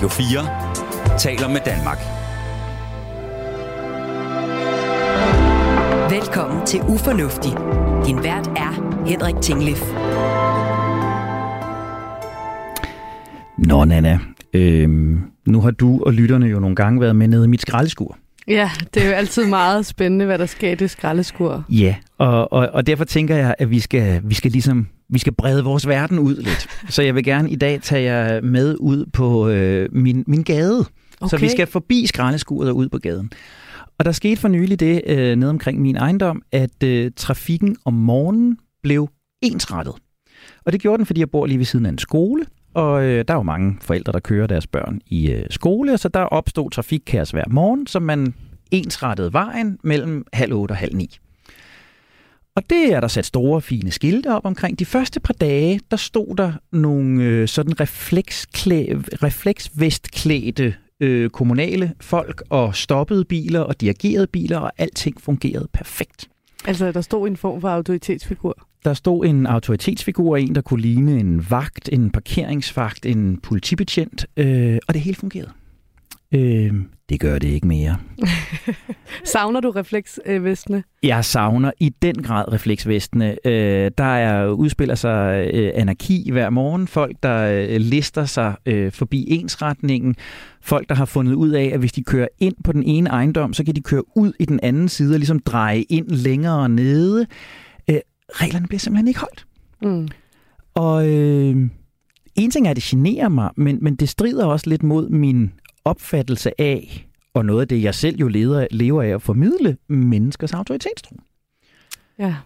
Radio 4 taler med Danmark. Velkommen til Ufornuftig. Din vært er Henrik Tinglif. Nå, Nana. Øhm, nu har du og lytterne jo nogle gange været med nede i mit skraldeskur. Ja, det er jo altid meget spændende, hvad der sker i det skraldeskur. Ja, og, og, og derfor tænker jeg, at vi skal, vi skal ligesom vi skal brede vores verden ud lidt. Så jeg vil gerne i dag tage jer med ud på øh, min, min gade. Okay. Så vi skal forbi skraldeskuret og ud på gaden. Og der skete for nylig det øh, ned omkring min ejendom, at øh, trafikken om morgenen blev ensrettet. Og det gjorde den, fordi jeg bor lige ved siden af en skole, og øh, der er jo mange forældre, der kører deres børn i øh, skole, så der opstod trafikkaos hver morgen, så man ensrettede vejen mellem halv otte og halv ni. Og det er der sat store, fine skilte op omkring. De første par dage, der stod der nogle øh, sådan refleksvestklædte øh, kommunale folk og stoppede biler og dirigerede biler, og alting fungerede perfekt. Altså, der stod en form for autoritetsfigur? Der stod en autoritetsfigur, en der kunne ligne en vagt, en parkeringsvagt, en politibetjent, øh, og det hele fungerede. Øh, det gør det ikke mere. savner du refleksvestene? Jeg savner i den grad refleksvestene. Øh, der er udspiller sig øh, anarki hver morgen. Folk, der øh, lister sig øh, forbi ensretningen. Folk, der har fundet ud af, at hvis de kører ind på den ene ejendom, så kan de køre ud i den anden side og ligesom dreje ind længere nede. Øh, reglerne bliver simpelthen ikke holdt. Mm. Og øh, en ting er, at det generer mig, men, men det strider også lidt mod min opfattelse af, og noget af det, jeg selv jo leder, lever af at formidle, menneskers autoritetstro. Ja.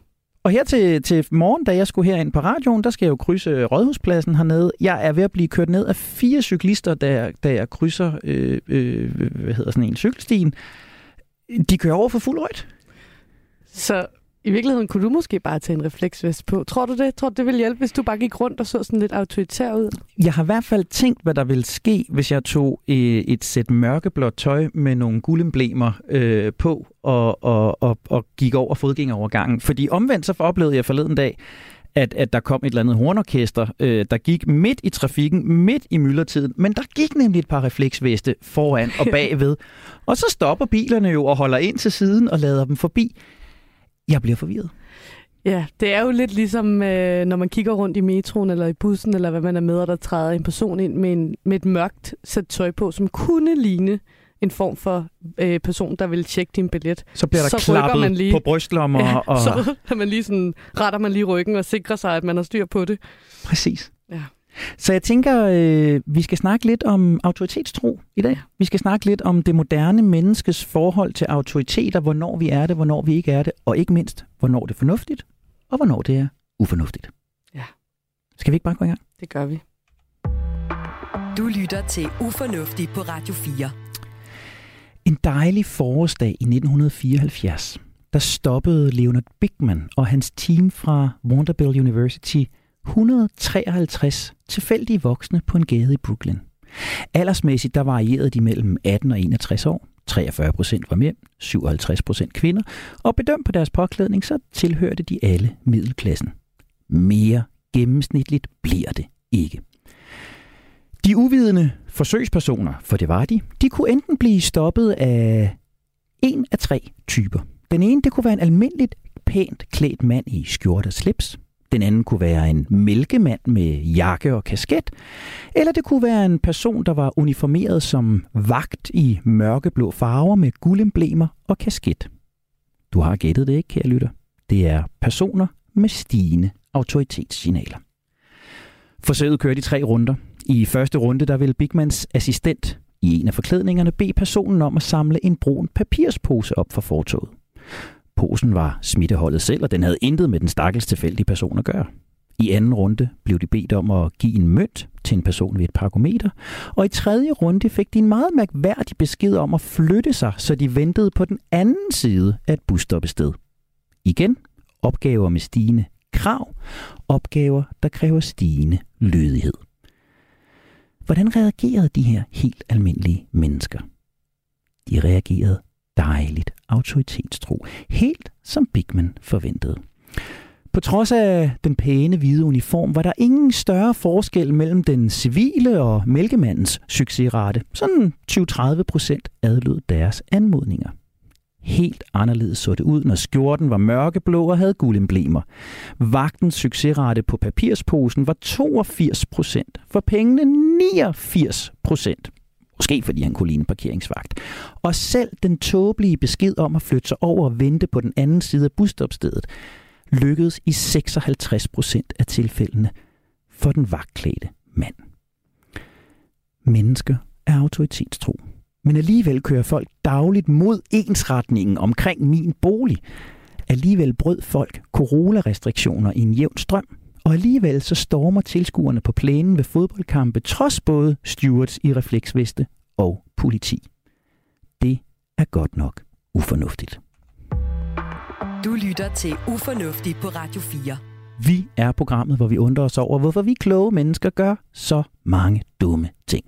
Og her til, til morgen, da jeg skulle herind på radioen, der skal jeg jo krydse Rådhuspladsen hernede. Jeg er ved at blive kørt ned af fire cyklister, da jeg, da jeg krydser øh, øh, hvad hedder sådan en cykelstien. De kører over for fuld rødt. Så i virkeligheden kunne du måske bare tage en refleksvest på. Tror du det? Tror du, det ville hjælpe, hvis du bare gik rundt og så sådan lidt autoritær ud? Jeg har i hvert fald tænkt, hvad der ville ske, hvis jeg tog øh, et sæt mørkeblåt tøj med nogle guldemblemer øh, på og, og, og, og gik over fodgængerovergangen. Fordi omvendt så oplevede jeg forleden dag, at, at der kom et eller andet hornorkester, øh, der gik midt i trafikken, midt i myldretiden, men der gik nemlig et par refleksveste foran og bagved. og så stopper bilerne jo og holder ind til siden og lader dem forbi. Jeg bliver forvirret. Ja, det er jo lidt ligesom, øh, når man kigger rundt i metroen eller i bussen, eller hvad man er med, og der træder en person ind med, en, med et mørkt sæt tøj på, som kunne ligne en form for øh, person, der vil tjekke din billet. Så bliver der så klappet man lige, på brystlommer. Ja, og... så man lige sådan, retter man lige ryggen og sikrer sig, at man har styr på det. Præcis. Ja. Så jeg tænker, øh, vi skal snakke lidt om autoritetstro i dag. Vi skal snakke lidt om det moderne menneskes forhold til autoriteter, hvornår vi er det, hvornår vi ikke er det, og ikke mindst, hvornår det er fornuftigt, og hvornår det er ufornuftigt. Ja. Skal vi ikke bare gå i gang? Det gør vi. Du lytter til Ufornuftigt på Radio 4. En dejlig forårsdag i 1974, der stoppede Leonard Bigman og hans team fra Vanderbilt University 153 tilfældige voksne på en gade i Brooklyn. Aldersmæssigt der varierede de mellem 18 og 61 år. 43 procent var mænd, 57 procent kvinder, og bedømt på deres påklædning, så tilhørte de alle middelklassen. Mere gennemsnitligt bliver det ikke. De uvidende forsøgspersoner, for det var de, de kunne enten blive stoppet af en af tre typer. Den ene, det kunne være en almindeligt pænt klædt mand i skjorte og slips. Den anden kunne være en mælkemand med jakke og kasket. Eller det kunne være en person, der var uniformeret som vagt i mørkeblå farver med guldemblemer og kasket. Du har gættet det ikke, kære lytter. Det er personer med stigende autoritetssignaler. Forsøget kørte i tre runder. I første runde der ville Bigmans assistent i en af forklædningerne bede personen om at samle en brun papirspose op for fortoget. Posen var smitteholdet selv, og den havde intet med den stakkels tilfældige person at gøre. I anden runde blev de bedt om at give en mønt til en person ved et parkometer, og i tredje runde fik de en meget mærkværdig besked om at flytte sig, så de ventede på den anden side af et busstoppested. Igen opgaver med stigende krav, opgaver, der kræver stigende lødighed. Hvordan reagerede de her helt almindelige mennesker? De reagerede dejligt autoritetstro, helt som Bigman forventede. På trods af den pæne hvide uniform, var der ingen større forskel mellem den civile og mælkemandens succesrate. Sådan 20-30 procent adlød deres anmodninger. Helt anderledes så det ud, når skjorten var mørkeblå og havde guldemblemer. Vagtens succesrate på papirsposen var 82 procent, for pengene 89 procent. Måske fordi han kunne ligne parkeringsvagt. Og selv den tåbelige besked om at flytte sig over og vente på den anden side af busstopstedet, lykkedes i 56 procent af tilfældene for den vagtklædte mand. Mennesker er autoritetstro. Men alligevel kører folk dagligt mod ensretningen omkring min bolig. Alligevel brød folk coronarestriktioner i en jævn strøm. Og alligevel så stormer tilskuerne på plænen ved fodboldkampe, trods både stewards i refleksveste og politi. Det er godt nok ufornuftigt. Du lytter til Ufornuftig på Radio 4. Vi er programmet, hvor vi undrer os over, hvorfor vi kloge mennesker gør så mange dumme ting.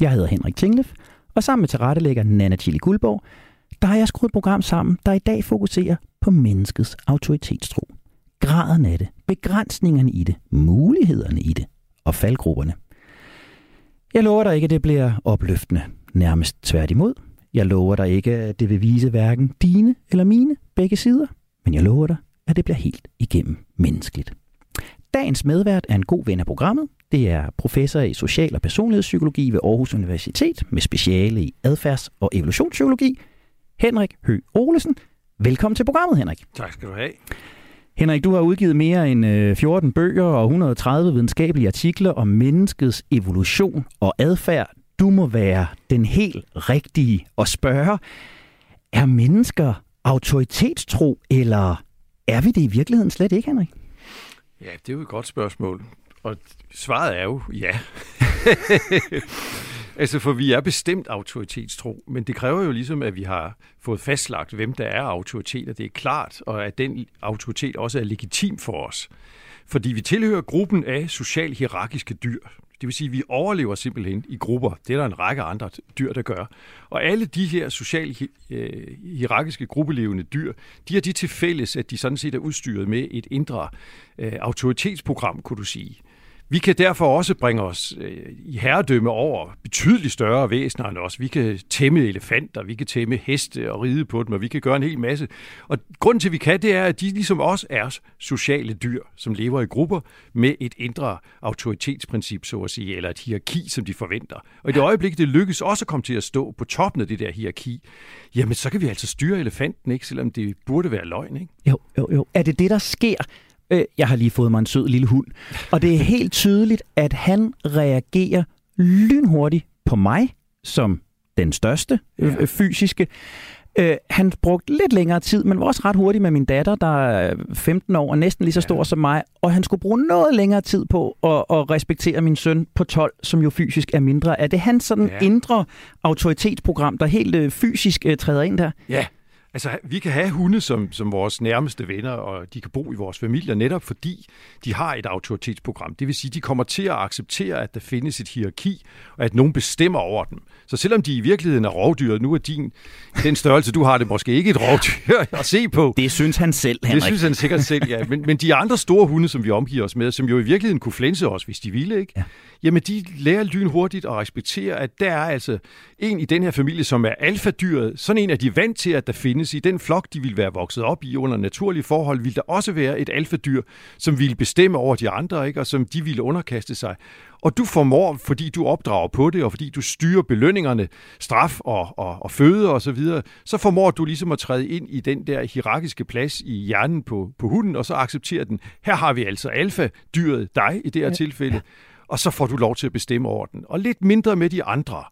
Jeg hedder Henrik Tinglef, og sammen med tilrettelægger Nana Chili Guldborg, der har jeg skruet et program sammen, der i dag fokuserer på menneskets autoritetstro. Graden af det, begrænsningerne i det, mulighederne i det og faldgrupperne. Jeg lover dig ikke, at det bliver opløftende. Nærmest tværtimod. Jeg lover dig ikke, at det vil vise hverken dine eller mine begge sider. Men jeg lover dig, at det bliver helt igennem menneskeligt. Dagens medvært er en god ven af programmet. Det er professor i social- og personlighedspsykologi ved Aarhus Universitet med speciale i adfærds- og evolutionspsykologi. Henrik Hø Olesen. Velkommen til programmet, Henrik. Tak skal du have. Henrik, du har udgivet mere end 14 bøger og 130 videnskabelige artikler om menneskets evolution og adfærd. Du må være den helt rigtige at spørge. Er mennesker autoritetstro, eller er vi det i virkeligheden slet ikke, Henrik? Ja, det er jo et godt spørgsmål. Og svaret er jo ja. altså, for vi er bestemt autoritetstro, men det kræver jo ligesom, at vi har fået fastlagt, hvem der er autoritet, og det er klart, og at den autoritet også er legitim for os. Fordi vi tilhører gruppen af social hierarkiske dyr. Det vil sige, at vi overlever simpelthen i grupper. Det er der en række andre dyr, der gør. Og alle de her socialt øh, hierarkiske gruppelevende dyr, de har de til fælles, at de sådan set er udstyret med et indre øh, autoritetsprogram, kunne du sige. Vi kan derfor også bringe os øh, i herredømme over betydeligt større væsener end os. Vi kan tæmme elefanter, vi kan tæmme heste og ride på dem, og vi kan gøre en hel masse. Og grunden til, at vi kan, det er, at de ligesom os er sociale dyr, som lever i grupper med et indre autoritetsprincip, så at sige, eller et hierarki, som de forventer. Og i det øjeblik, det lykkes også at komme til at stå på toppen af det der hierarki, jamen så kan vi altså styre elefanten, ikke? selvom det burde være løgn. Ikke? Jo, jo, jo. Er det det, der sker? Øh, jeg har lige fået mig en sød lille hund. Og det er helt tydeligt, at han reagerer lynhurtigt på mig, som den største øh, ja. fysiske. Øh, han brugte lidt længere tid, men var også ret hurtigt med min datter, der er 15 år og næsten lige så stor ja. som mig. Og han skulle bruge noget længere tid på at, at respektere min søn på 12, som jo fysisk er mindre. Er det hans sådan ja. indre autoritetsprogram, der helt øh, fysisk øh, træder ind der? Ja, Altså, vi kan have hunde som, som vores nærmeste venner, og de kan bo i vores familier netop fordi de har et autoritetsprogram. Det vil sige, de kommer til at acceptere, at der findes et hierarki, og at nogen bestemmer over dem. Så selvom de i virkeligheden er rovdyr, nu er din, den størrelse, du har det måske ikke et rovdyr at se på. Det synes han selv, Henrik. Det synes han sikkert selv, ja. Men, men de andre store hunde, som vi omgiver os med, som jo i virkeligheden kunne flænse os, hvis de ville, ikke? Ja jamen de lærer lynhurtigt at respektere, at der er altså en i den her familie, som er alfadyret. Sådan en er de vant til, at der findes i den flok, de vil være vokset op i under naturlige forhold, vil der også være et alfadyr, som vil bestemme over de andre, ikke? og som de ville underkaste sig. Og du formår, fordi du opdrager på det, og fordi du styrer belønningerne, straf og, og, og føde og så videre, så formår du ligesom at træde ind i den der hierarkiske plads i hjernen på, på hunden, og så accepterer den, her har vi altså alfa-dyret, dig i det her ja. tilfælde, og så får du lov til at bestemme over den. Og lidt mindre med de andre.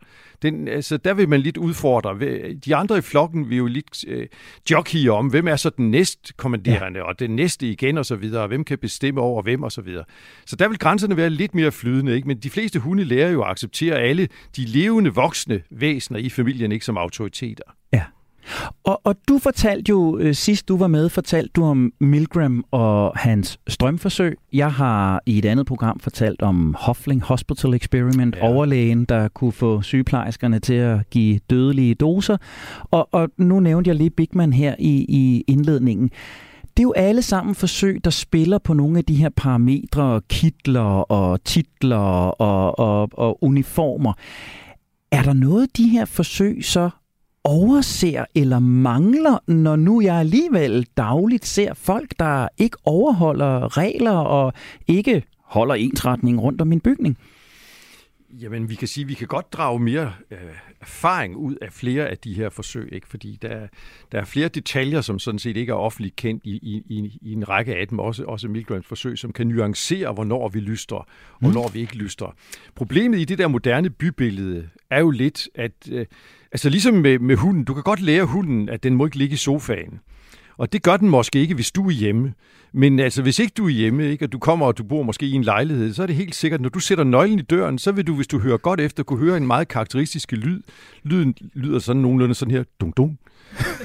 Den, altså, der vil man lidt udfordre. De andre i flokken vil jo lidt øh, jockey om, hvem er så den næstkommanderende, ja. og den næste igen og så videre, og hvem kan bestemme over hvem og så videre. Så der vil grænserne være lidt mere flydende, ikke? men de fleste hunde lærer jo at acceptere alle de levende voksne væsener i familien ikke som autoriteter. Og, og du fortalte jo, øh, sidst du var med, fortalte du om Milgram og hans strømforsøg. Jeg har i et andet program fortalt om Hofling Hospital Experiment, ja. overlægen, der kunne få sygeplejerskerne til at give dødelige doser. Og, og nu nævnte jeg lige Bigman her i, i indledningen. det er jo alle sammen forsøg, der spiller på nogle af de her parametre, kitler og titler og, og, og uniformer. Er der noget, de her forsøg så overser eller mangler, når nu jeg alligevel dagligt ser folk, der ikke overholder regler og ikke holder ensretning rundt om min bygning? Jamen, vi kan sige, at vi kan godt drage mere øh, erfaring ud af flere af de her forsøg, ikke? fordi der, der er flere detaljer, som sådan set ikke er offentligt kendt i, i, i, en række af dem, også, også Milgrams forsøg, som kan nuancere, hvornår vi lyster, og mm. hvornår vi ikke lyster. Problemet i det der moderne bybillede er jo lidt, at øh, altså ligesom med, med hunden, du kan godt lære hunden, at den må ikke ligge i sofaen. Og det gør den måske ikke, hvis du er hjemme. Men altså, hvis ikke du er hjemme, ikke, og du kommer og du bor måske i en lejlighed, så er det helt sikkert, når du sætter nøglen i døren, så vil du, hvis du hører godt efter, kunne høre en meget karakteristisk lyd. Lyden lyder sådan nogenlunde sådan her, dung dung.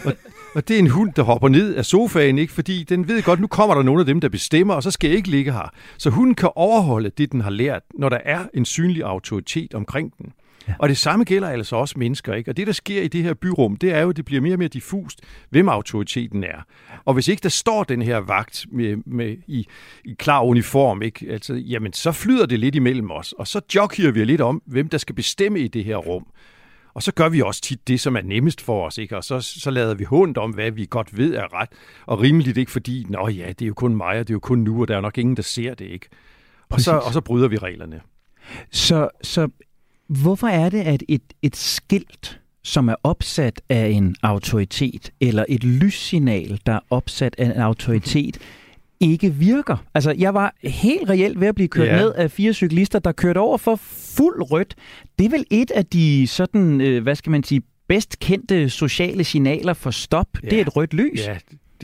og, og det er en hund, der hopper ned af sofaen, ikke? fordi den ved godt, nu kommer der nogle af dem, der bestemmer, og så skal jeg ikke ligge her. Så hunden kan overholde det, den har lært, når der er en synlig autoritet omkring den. Ja. Og det samme gælder altså også mennesker. Ikke? Og det, der sker i det her byrum, det er jo, at det bliver mere og mere diffust, hvem autoriteten er. Og hvis ikke der står den her vagt med, med, i, i klar uniform, ikke? Altså, jamen, så flyder det lidt imellem os. Og så jockey vi lidt om, hvem der skal bestemme i det her rum. Og så gør vi også tit det, som er nemmest for os, ikke? Og så, så lader vi hund om, hvad vi godt ved er ret og rimeligt, ikke? Fordi, nå ja, det er jo kun mig, og det er jo kun nu, og der er nok ingen, der ser det, ikke? Og så, og så bryder vi reglerne. Så, så Hvorfor er det, at et, et skilt, som er opsat af en autoritet, eller et lyssignal, der er opsat af en autoritet, ikke virker. Altså, jeg var helt reelt ved at blive kørt yeah. ned af fire cyklister, der kørte over for fuld rødt. Det er vel et af de sådan, øh, hvad skal man sige, bedst kendte sociale signaler for stop. Yeah. Det er et rødt lys. Ja,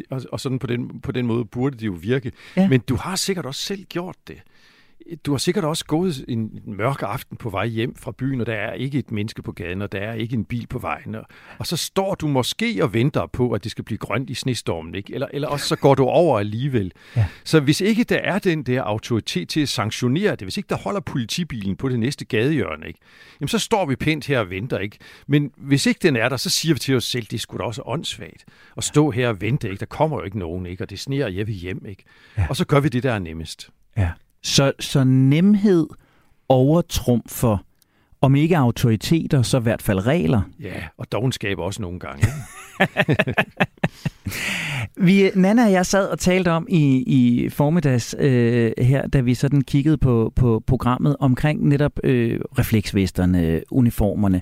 og, og sådan på den, på den måde burde det jo virke. Ja. Men du har sikkert også selv gjort det. Du har sikkert også gået en mørk aften på vej hjem fra byen, og der er ikke et menneske på gaden, og der er ikke en bil på vejen. Og, og så står du måske og venter på, at det skal blive grønt i snestormen, ikke? Eller, eller også så går du over alligevel. Ja. Så hvis ikke der er den der autoritet til at sanktionere det, hvis ikke der holder politibilen på det næste gadehjørne, ikke? Jamen så står vi pænt her og venter. Ikke? Men hvis ikke den er der, så siger vi til os selv, det skulle da også åndssvagt at stå her og vente. Ikke? Der kommer jo ikke nogen, ikke? og det sneer, jeg vil hjem. Ikke? Ja. Og så gør vi det, der er nemmest. Ja. Så, så nemhed overtrumfer, om ikke autoriteter, så i hvert fald regler. Ja, og dogenskab også nogle gange. vi, Nana og jeg sad og talte om i, i formiddags øh, her, da vi sådan kiggede på, på programmet omkring netop øh, refleksvesterne, uniformerne,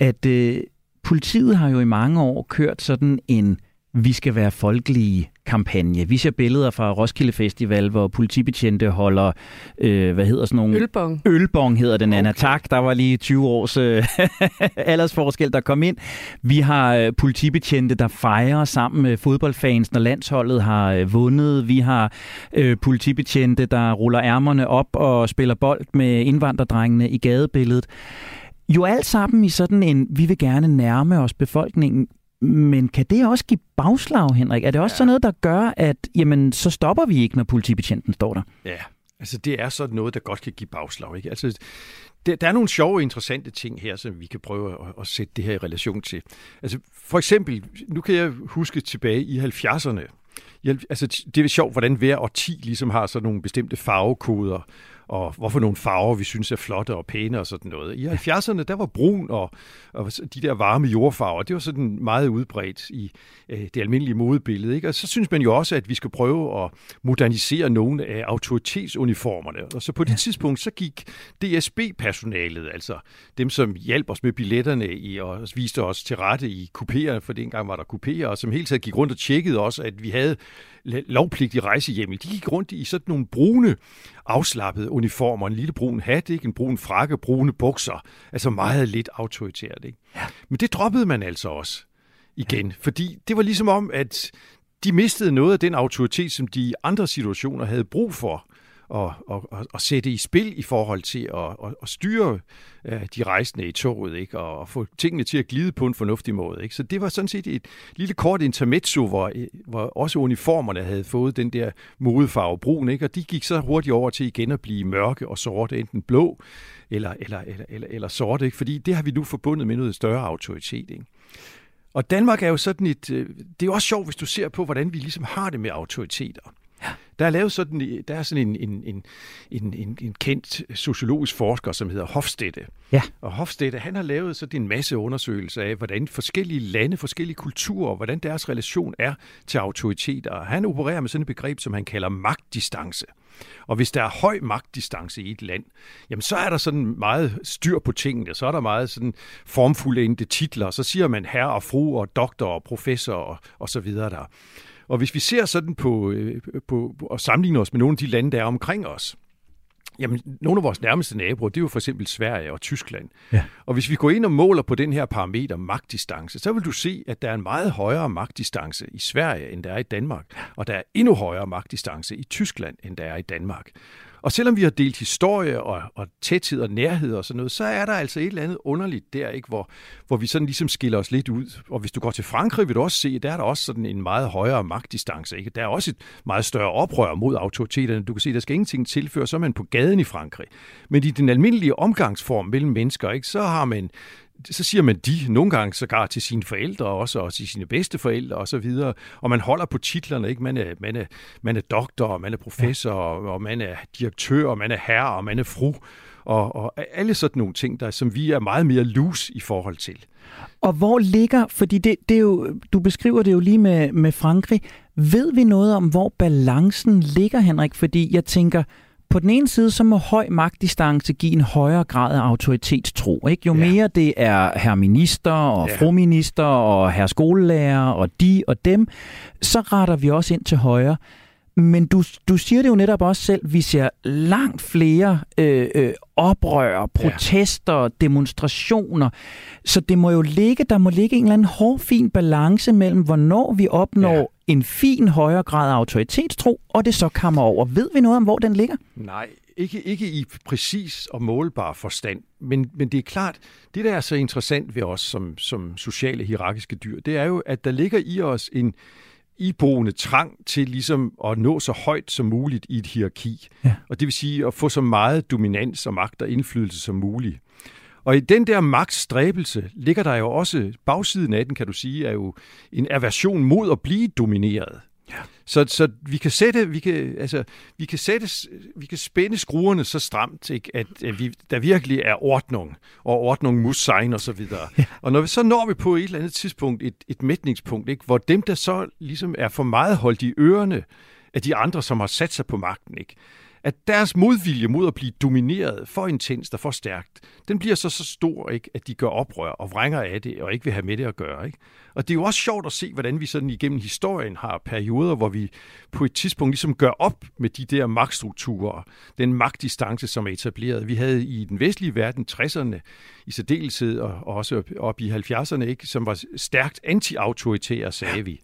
at øh, politiet har jo i mange år kørt sådan en vi skal være folkelige kampagne. Vi ser billeder fra Roskilde Festival, hvor politibetjente holder, øh, hvad hedder sådan nogle... Ølbong. Ølbong hedder den, okay. Tak. Der var lige 20 års øh, aldersforskel, der kom ind. Vi har øh, politibetjente, der fejrer sammen med fodboldfans, når landsholdet har øh, vundet. Vi har øh, politibetjente, der ruller ærmerne op og spiller bold med indvandrerdrengene i gadebilledet. Jo alt sammen i sådan en, vi vil gerne nærme os befolkningen, men kan det også give bagslag, Henrik? Er det også ja. sådan noget, der gør, at jamen, så stopper vi ikke, når politibetjenten står der? Ja, altså det er sådan noget, der godt kan give bagslag. Ikke? Altså, der, der er nogle sjove og interessante ting her, som vi kan prøve at, at sætte det her i relation til. Altså for eksempel, nu kan jeg huske tilbage i 70'erne. Altså, det er sjovt, hvordan hver årti ligesom har sådan nogle bestemte farvekoder og hvorfor nogle farver, vi synes er flotte og pæne og sådan noget. I 70'erne, der var brun og, og de der varme jordfarver, det var sådan meget udbredt i øh, det almindelige modebillede. Ikke? Og så synes man jo også, at vi skal prøve at modernisere nogle af autoritetsuniformerne. Og så på det ja. tidspunkt, så gik DSB-personalet, altså dem, som hjalp os med billetterne i, og viste os til rette i kupéer, for dengang var der kupéer, og som hele tiden gik rundt og tjekkede også, at vi havde lovpligtig rejsehjemmel. De gik rundt i sådan nogle brune, afslappede uniformer, en lille brun hat, ikke? en brun frakke, brune bukser, altså meget lidt autoritært. Ikke? Ja. Men det droppede man altså også igen, ja. fordi det var ligesom om, at de mistede noget af den autoritet, som de i andre situationer havde brug for at, at, at sætte i spil i forhold til at, at, at styre øh, de rejsende i toget, ikke? Og, og få tingene til at glide på en fornuftig måde. Ikke? Så det var sådan set et lille kort intermezzo, hvor, øh, hvor også uniformerne havde fået den der modefarve brun, ikke? og de gik så hurtigt over til igen at blive mørke og sorte, enten blå eller, eller, eller, eller, eller sorte, ikke? fordi det har vi nu forbundet med noget større autoritet. Ikke? Og Danmark er jo sådan et... Øh, det er jo også sjovt, hvis du ser på, hvordan vi ligesom har det med autoriteter. Der er lavet sådan, der er sådan en, en, en, en, en, en kendt sociologisk forsker, som hedder Hofstede. Ja. Og Hofstede, han har lavet sådan en masse undersøgelser af, hvordan forskellige lande, forskellige kulturer, hvordan deres relation er til autoriteter. Han opererer med sådan et begreb, som han kalder magtdistance. Og hvis der er høj magtdistance i et land, jamen så er der sådan meget styr på tingene, så er der meget sådan formfulde titler, så siger man herre og fru og doktor og professor og, og så videre der. Og hvis vi ser sådan på, øh, på, på og sammenligner os med nogle af de lande, der er omkring os, Jamen, nogle af vores nærmeste naboer, det er jo for eksempel Sverige og Tyskland. Ja. Og hvis vi går ind og måler på den her parameter magtdistance, så vil du se, at der er en meget højere magtdistance i Sverige, end der er i Danmark. Og der er endnu højere magtdistance i Tyskland, end der er i Danmark. Og selvom vi har delt historie og, og tæthed og nærhed og sådan noget, så er der altså et eller andet underligt der, ikke, hvor, hvor vi sådan ligesom skiller os lidt ud. Og hvis du går til Frankrig, vil du også se, der er der også sådan en meget højere magtdistance. Ikke? Der er også et meget større oprør mod autoriteterne. Du kan se, der skal ingenting tilføre, så er man på gaden i Frankrig. Men i den almindelige omgangsform mellem mennesker, ikke, så har man så siger man de, nogle gange sågar til sine forældre også, og til sine bedsteforældre og så videre. Og man holder på titlerne, ikke? Man er, man er, man er doktor, og man er professor, ja. og man er direktør, og man er herre, og man er fru. Og, og alle sådan nogle ting, der, som vi er meget mere loose i forhold til. Og hvor ligger, fordi det, det er jo, du beskriver det jo lige med, med Frankrig, ved vi noget om, hvor balancen ligger, Henrik? Fordi jeg tænker, på den ene side, så må høj magtdistance give en højere grad af autoritetstro. Ikke? Jo ja. mere det er herr minister og ja. frominister og herr skolelærer og de og dem, så retter vi også ind til højre. Men du, du siger det jo netop også selv, vi ser langt flere øh, øh, oprør, protester, ja. demonstrationer. Så det må jo ligge, der må ligge en eller anden hårfin balance mellem, hvornår vi opnår. En fin højere grad af autoritetstro, og det så kommer over. Ved vi noget om, hvor den ligger? Nej, ikke, ikke i præcis og målbar forstand, men, men det er klart, det der er så interessant ved os som, som sociale hierarkiske dyr, det er jo, at der ligger i os en, iboende trang til ligesom at nå så højt som muligt i et hierarki. Ja. Og det vil sige at få så meget dominans og magt og indflydelse som muligt. Og i den der magtstræbelse ligger der jo også, bagsiden af den kan du sige, er jo en aversion mod at blive domineret. Ja. Så, så vi kan sætte, vi kan, altså, vi kan sætte, vi kan spænde skruerne så stramt, ikke, at, at vi, der virkelig er ordning, og ordning muss sein og så videre. Ja. Og når vi, så når vi på et eller andet tidspunkt et, et mætningspunkt, ikke, hvor dem, der så ligesom er for meget holdt i ørerne af de andre, som har sat sig på magten, ikke, at deres modvilje mod at blive domineret for intenst og for stærkt, den bliver så så stor, ikke, at de gør oprør og vrænger af det, og ikke vil have med det at gøre. Ikke? Og det er jo også sjovt at se, hvordan vi sådan igennem historien har perioder, hvor vi på et tidspunkt ligesom gør op med de der magtstrukturer, den magtdistance, som er etableret. Vi havde i den vestlige verden 60'erne i særdeleshed, og også op i 70'erne, ikke, som var stærkt anti-autoritære, sagde vi.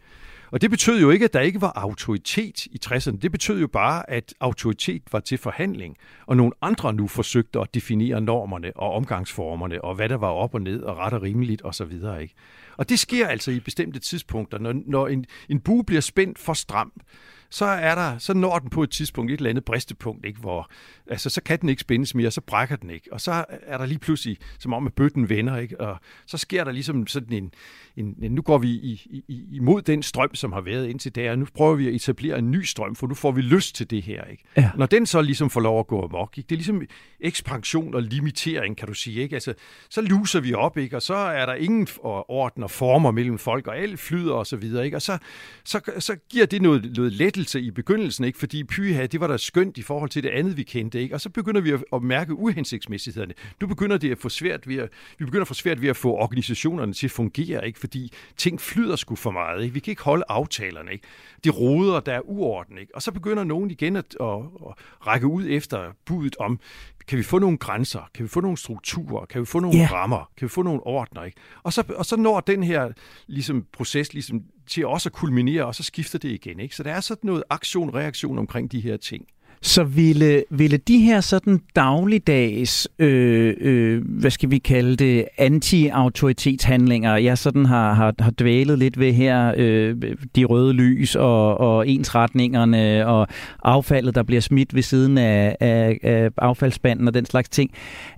Og det betød jo ikke, at der ikke var autoritet i 60'erne. Det betød jo bare, at autoritet var til forhandling, og nogle andre nu forsøgte at definere normerne og omgangsformerne, og hvad der var op og ned, og ret og rimeligt osv. Ikke? Og det sker altså i bestemte tidspunkter, når, når en, en bue bliver spændt for stramt, så er der, så når den på et tidspunkt et eller andet bristepunkt, ikke, hvor altså, så kan den ikke spændes mere, så brækker den ikke. Og så er der lige pludselig, som om at bøtten vender, ikke? og så sker der ligesom sådan en, en, en nu går vi i, i, imod den strøm, som har været indtil der, og nu prøver vi at etablere en ny strøm, for nu får vi lyst til det her. Ikke? Ja. Når den så ligesom får lov at gå amok, ikke? det er ligesom ekspansion og limitering, kan du sige. Ikke? Altså, så luser vi op, ikke? og så er der ingen orden og former mellem folk, og alt flyder og så videre. Ikke? Og så, så, så giver det noget, noget lettelse i begyndelsen, ikke? fordi pyha, det var da skønt i forhold til det andet, vi kendte. Ikke? Og så begynder vi at, mærke uhensigtsmæssighederne. Nu begynder det at få svært ved at, vi begynder at få svært ved at få organisationerne til at fungere, ikke? Fordi ting flyder sgu for meget. Ikke? Vi kan ikke holde aftalerne. Ikke? De roder, der er uorden. Ikke? Og så begynder nogen igen at, at, at række ud efter budet om, kan vi få nogle grænser? Kan vi få nogle strukturer? Kan vi få nogle yeah. rammer? Kan vi få nogle ordner? Ikke? Og, så, og så når den her ligesom, proces ligesom, til også at kulminere, og så skifter det igen. Ikke? Så der er sådan noget aktion-reaktion omkring de her ting. Så ville, ville de her sådan dagligdags, øh, øh, hvad skal vi kalde det, anti-autoritetshandlinger, jeg sådan har, har, har dvælet lidt ved her, øh, de røde lys og, og ensretningerne og affaldet, der bliver smidt ved siden af, af, af affaldsspanden og den slags ting.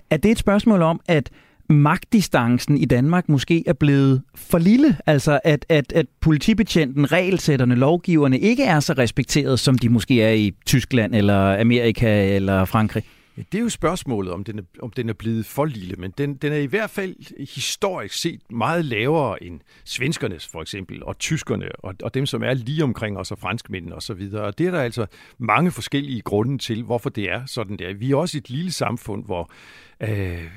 Er det et spørgsmål om, at magtdistancen i Danmark måske er blevet for lille. Altså at, at, at politibetjenten, regelsætterne, lovgiverne ikke er så respekteret, som de måske er i Tyskland eller Amerika eller Frankrig. Ja, det er jo spørgsmålet, om den er, om den er blevet for lille, men den, den er i hvert fald historisk set meget lavere end svenskernes for eksempel, og tyskerne, og, og dem, som er lige omkring os, og franskmændene osv. Og, og det er der altså mange forskellige grunde til, hvorfor det er sådan der. Vi er også et lille samfund, hvor øh,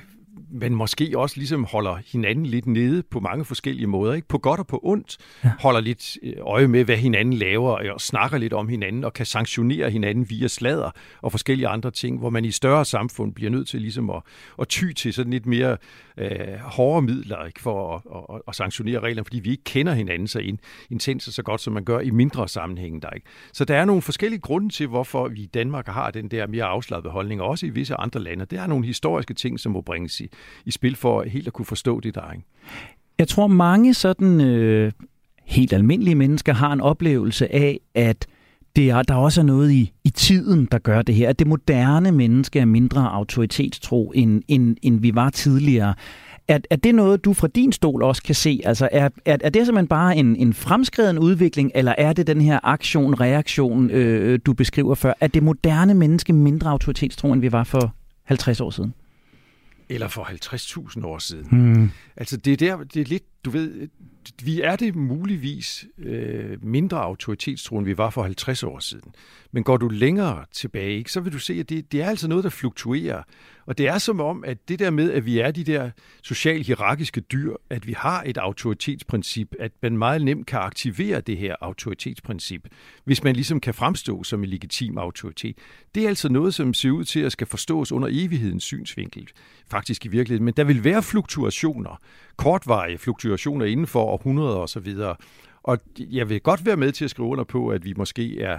men måske også ligesom holder hinanden lidt nede på mange forskellige måder. Ikke? På godt og på ondt ja. holder lidt øh, øje med, hvad hinanden laver, og snakker lidt om hinanden, og kan sanktionere hinanden via slader og forskellige andre ting, hvor man i større samfund bliver nødt til ligesom at, at ty til sådan lidt mere øh, hårde midler ikke? for at, at, at sanktionere reglerne, fordi vi ikke kender hinanden så intens og så godt, som man gør i mindre sammenhænge. Der, ikke? Så der er nogle forskellige grunde til, hvorfor vi i Danmark har den der mere afslappede holdning, og også i visse andre lande. Det er nogle historiske ting, som må bringes i, i spil for helt at kunne forstå det der. Ikke? Jeg tror, mange sådan øh, helt almindelige mennesker har en oplevelse af, at det er, der også er noget i, i tiden, der gør det her. At det moderne menneske er mindre autoritetstro, end, end, end vi var tidligere. Er, er det noget, du fra din stol også kan se? Altså, er, er, er det simpelthen bare en, en fremskreden udvikling, eller er det den her aktion, reaktion, øh, du beskriver før? Er det moderne menneske mindre autoritetstro, end vi var for 50 år siden? Eller for 50.000 år siden. Hmm. Altså det er, der, det er lidt, du ved, vi er det muligvis øh, mindre autoritetstro, end vi var for 50 år siden. Men går du længere tilbage, ikke, så vil du se, at det, det er altså noget, der fluktuerer. Og det er som om, at det der med, at vi er de der socialt hierarkiske dyr, at vi har et autoritetsprincip, at man meget nemt kan aktivere det her autoritetsprincip, hvis man ligesom kan fremstå som en legitim autoritet. Det er altså noget, som ser ud til at skal forstås under evighedens synsvinkel, faktisk i virkeligheden. Men der vil være fluktuationer, kortvarige fluktuationer inden for århundreder osv., og jeg vil godt være med til at skrive under på, at vi måske er,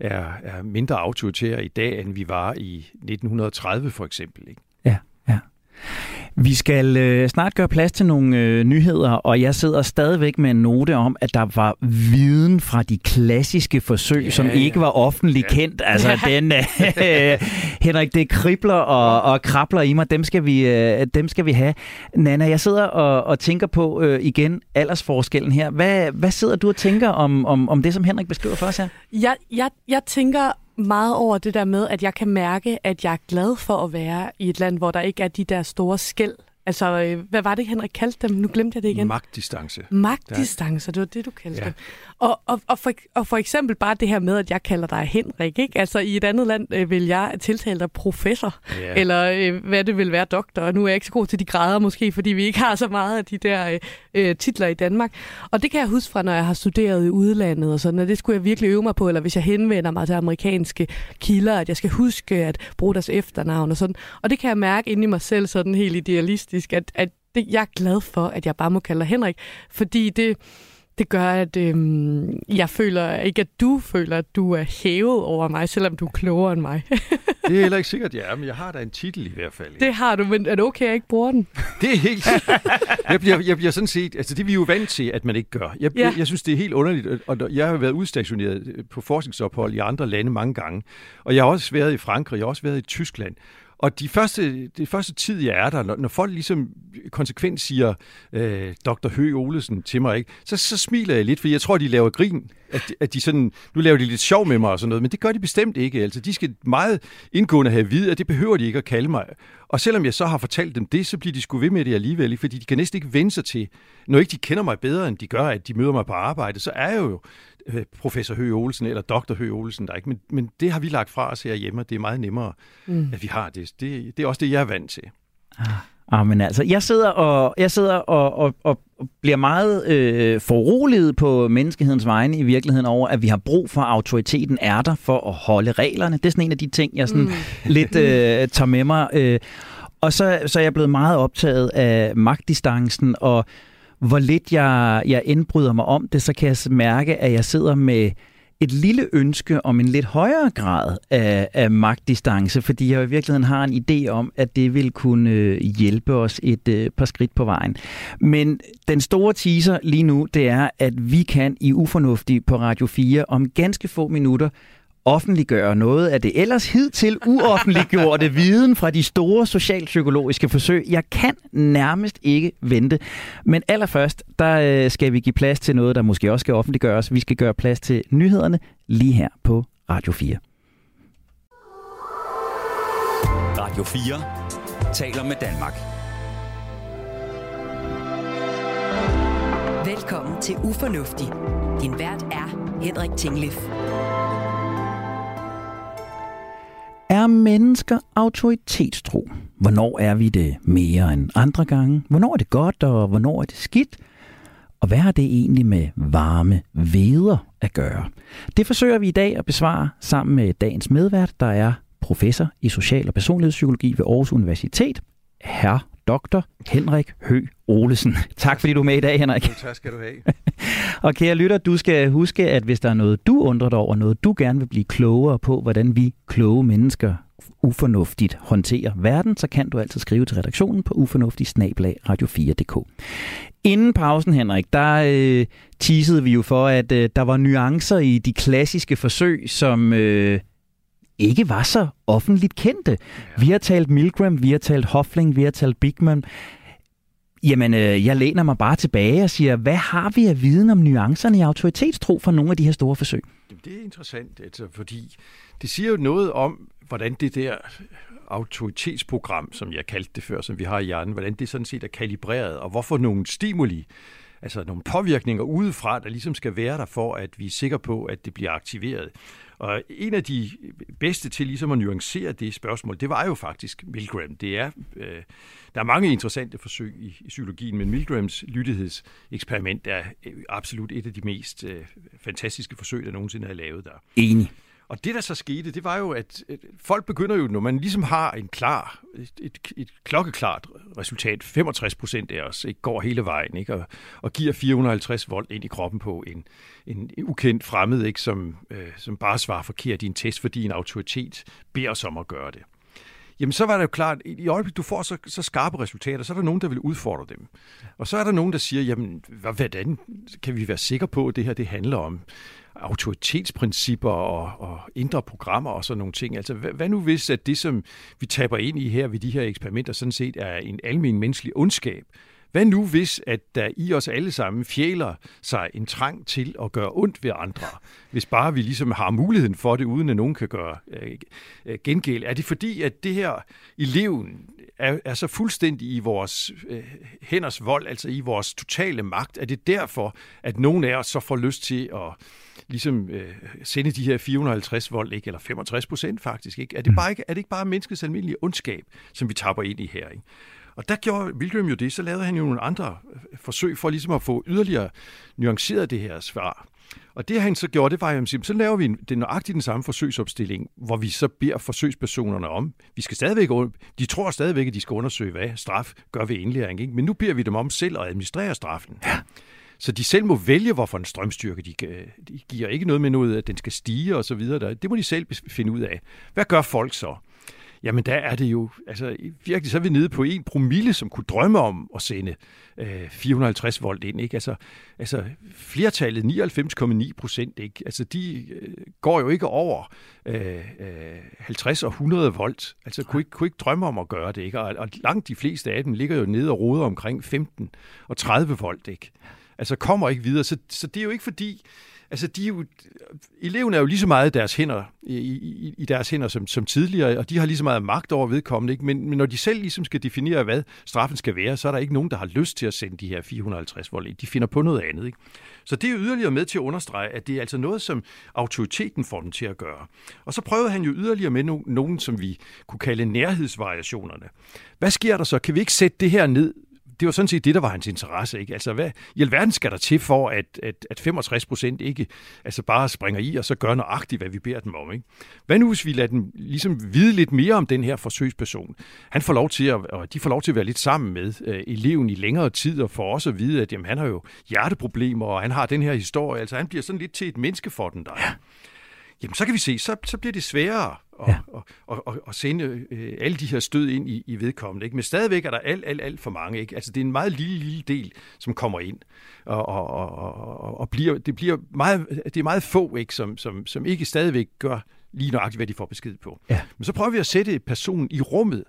er, er mindre autoritære i dag, end vi var i 1930 for eksempel. Ikke? Ja, ja. Vi skal øh, snart gøre plads til nogle øh, nyheder, og jeg sidder stadigvæk med en note om, at der var viden fra de klassiske forsøg, ja, som ikke var offentligt ja. kendt. Altså, ja. den, øh, Henrik, det kribler og, og krabler i mig. Dem skal vi, øh, dem skal vi have. Nana, jeg sidder og, og tænker på øh, igen aldersforskellen her. Hvad, hvad sidder du og tænker om, om, om det, som Henrik beskriver for os her? Jeg, jeg, jeg tænker meget over det der med, at jeg kan mærke, at jeg er glad for at være i et land, hvor der ikke er de der store skæld Altså, øh, hvad var det, Henrik kaldte dem? Nu glemte jeg det igen. Magtdistance. Magtdistance, det var det, du kaldte ja. dem. Og, og, og, for, og for eksempel bare det her med, at jeg kalder dig Henrik, ikke? Altså, i et andet land øh, vil jeg tiltale dig professor, ja. eller øh, hvad det vil være doktor. Og nu er jeg ikke så god til de grader måske, fordi vi ikke har så meget af de der øh, øh, titler i Danmark. Og det kan jeg huske fra, når jeg har studeret i udlandet og sådan, og det skulle jeg virkelig øve mig på, eller hvis jeg henvender mig til amerikanske kilder, at jeg skal huske at bruge deres efternavn og sådan. Og det kan jeg mærke inde i mig selv sådan helt idealistisk, at, at det, jeg er glad for, at jeg bare må kalde dig Henrik, fordi det det gør, at øhm, jeg føler ikke, at du føler, at du er hævet over mig, selvom du er klogere end mig. det er heller ikke sikkert, jeg er, men jeg har da en titel i hvert fald. Ja. Det har du, men er det okay, at jeg ikke bruger den? Det er helt jeg bliver, jeg bliver sådan set, altså det er vi jo vant til, at man ikke gør. Jeg, ja. jeg, jeg synes, det er helt underligt, og jeg har været udstationeret på forskningsophold i andre lande mange gange, og jeg har også været i Frankrig, jeg har også været i Tyskland, og de første, det første tid, jeg er der, når, folk ligesom konsekvent siger øh, Dr. Høgh Olesen til mig, ikke, så, så smiler jeg lidt, for jeg tror, de laver grin. At, at de sådan, nu laver de lidt sjov med mig og sådan noget, men det gør de bestemt ikke. Altså, de skal meget indgående have at vide, at det behøver de ikke at kalde mig. Og selvom jeg så har fortalt dem det, så bliver de sgu ved med det alligevel, fordi de kan næsten ikke vende sig til, når ikke de kender mig bedre, end de gør, at de møder mig på arbejde, så er jeg jo professor Høgh Olsen eller doktor Høgh Olsen der ikke. Men, men det har vi lagt fra os herhjemme, og det er meget nemmere, mm. at vi har det. det. Det er også det, jeg er vant til. Ah. Ah, men altså, jeg sidder og, jeg sidder og, og, og bliver meget øh, foruroliget på menneskehedens vegne i virkeligheden over, at vi har brug for, autoriteten er der for at holde reglerne. Det er sådan en af de ting, jeg sådan mm. lidt øh, tager med mig. Øh. Og så, så er jeg blevet meget optaget af magtdistancen og hvor lidt jeg, jeg indbryder mig om det, så kan jeg mærke, at jeg sidder med et lille ønske om en lidt højere grad af, af magtdistance, fordi jeg i virkeligheden har en idé om, at det vil kunne øh, hjælpe os et øh, par skridt på vejen. Men den store teaser lige nu, det er, at vi kan i Ufornuftig på Radio 4 om ganske få minutter offentliggøre noget af det ellers hidtil uoffentliggjorte viden fra de store socialpsykologiske forsøg. Jeg kan nærmest ikke vente. Men allerførst, der øh, skal vi give plads til noget, der måske også skal offentliggøres. Vi skal gøre plads til nyhederne lige her på Radio 4. Radio 4 taler med Danmark. Velkommen til Ufornuftig. Din vært er Henrik Tinglif. Er mennesker autoritetstro? Hvornår er vi det mere end andre gange? Hvornår er det godt, og hvornår er det skidt? Og hvad har det egentlig med varme veder at gøre? Det forsøger vi i dag at besvare sammen med dagens medvært, der er professor i social- og personlighedspsykologi ved Aarhus Universitet, herr Dr. Henrik Hø Olesen. Tak fordi du er med i dag, Henrik. Jo, tak skal du have og kære lytter, du skal huske, at hvis der er noget, du undrer dig over, noget du gerne vil blive klogere på, hvordan vi kloge mennesker ufornuftigt håndterer verden, så kan du altid skrive til redaktionen på ufornuftig radio4.dk. Inden pausen, Henrik, der øh, teasede vi jo for, at øh, der var nuancer i de klassiske forsøg, som øh, ikke var så offentligt kendte. Ja. Vi har talt Milgram, vi har talt Hoffling, vi har talt Bigman. Jamen, øh, jeg læner mig bare tilbage og siger, hvad har vi af viden om nuancerne i autoritetstro fra nogle af de her store forsøg? Jamen, det er interessant, altså, fordi det siger jo noget om, hvordan det der autoritetsprogram, som jeg kaldte det før, som vi har i hjernen, hvordan det sådan set er kalibreret, og hvorfor nogle stimuli, altså nogle påvirkninger udefra, der ligesom skal være der for, at vi er sikre på, at det bliver aktiveret. Og en af de bedste til ligesom at nuancere det spørgsmål, det var jo faktisk Milgram. Det er, øh, der er mange interessante forsøg i, i psykologien, men Milgrams lyttighedseksperiment er øh, absolut et af de mest øh, fantastiske forsøg, der nogensinde er lavet der. Enig. Og det, der så skete, det var jo, at folk begynder jo, når man ligesom har en klar, et, et, et klokkeklart resultat, 65 procent af os ikke, går hele vejen, ikke, og, og giver 450 volt ind i kroppen på en, en ukendt fremmed, ikke, som, øh, som bare svarer forkert i en test, fordi en autoritet beder os om at gøre det. Jamen så var det jo klart, i øjeblikket du får så, så skarpe resultater, så er der nogen, der vil udfordre dem. Og så er der nogen, der siger, jamen hvordan kan vi være sikre på, at det her det handler om autoritetsprincipper og, og indre programmer og sådan nogle ting. Altså, hvad, hvad nu hvis, at det, som vi taber ind i her ved de her eksperimenter, sådan set er en almen menneskelig ondskab? Hvad nu hvis, at der i os alle sammen fjæler sig en trang til at gøre ondt ved andre? Hvis bare vi ligesom har muligheden for det, uden at nogen kan gøre øh, øh gengæld. Er det fordi, at det her eleven er, er så fuldstændig i vores øh, hænders vold, altså i vores totale magt? Er det derfor, at nogen af os så får lyst til at ligesom øh, sende de her 450 volt, ikke? eller 65 procent faktisk. Ikke? Er, det mm. bare ikke, er det ikke bare menneskets almindelige ondskab, som vi tapper ind i her? Ikke? Og der gjorde Wilhelm jo det, så lavede han jo nogle andre øh, forsøg for ligesom at få yderligere nuanceret det her svar. Og det han så gjorde, det var, at så laver vi den nøjagtigt den samme forsøgsopstilling, hvor vi så beder forsøgspersonerne om, vi skal stadigvæk, de tror stadigvæk, at de skal undersøge, hvad straf gør ved indlæring, ikke? men nu beder vi dem om selv at administrere straffen. Ja. Så de selv må vælge, hvorfor en strømstyrke de, de giver. Ikke noget med noget, at den skal stige og så videre. Det må de selv finde ud af. Hvad gør folk så? Jamen der er det jo, altså virkelig, så er vi nede på en promille, som kunne drømme om at sende øh, 450 volt ind. Ikke? Altså, altså flertallet, 99,9 procent, ikke? Altså de øh, går jo ikke over øh, øh, 50 og 100 volt. Altså kunne ikke, kunne ikke drømme om at gøre det. Ikke? Og, og langt de fleste af dem ligger jo nede og roder omkring 15 og 30 volt. Ikke? Altså kommer ikke videre. Så, så det er jo ikke fordi, altså de er jo, eleven er jo lige så meget i deres hænder, i, i, i deres hænder som, som tidligere, og de har lige så meget magt over vedkommende. Ikke? Men, men når de selv ligesom skal definere, hvad straffen skal være, så er der ikke nogen, der har lyst til at sende de her 450 volt De finder på noget andet. Ikke? Så det er yderligere med til at understrege, at det er altså noget, som autoriteten får dem til at gøre. Og så prøvede han jo yderligere med no- nogen, som vi kunne kalde nærhedsvariationerne. Hvad sker der så? Kan vi ikke sætte det her ned det var sådan set det, der var hans interesse. Ikke? Altså, hvad i alverden skal der til for, at, at, at 65 procent ikke altså bare springer i og så gør nøjagtigt, hvad vi beder dem om? Ikke? Hvad nu, hvis vi lader dem ligesom vide lidt mere om den her forsøgsperson? Han får lov til at, og de får lov til at være lidt sammen med øh, eleven i længere tid, og får også at vide, at jamen, han har jo hjerteproblemer, og han har den her historie. Altså, han bliver sådan lidt til et menneske for den der. Ja jamen så kan vi se, så, så bliver det sværere at, ja. at, at, at, at sende øh, alle de her stød ind i, i vedkommende. Ikke? Men stadigvæk er der alt, alt, alt for mange. Ikke? Altså det er en meget lille, lille del, som kommer ind. Og, og, og, og, og bliver, det, bliver meget, det er meget få, ikke? Som, som, som ikke stadigvæk gør lige nøjagtigt, hvad de får besked på. Ja. Men så prøver vi at sætte personen i rummet,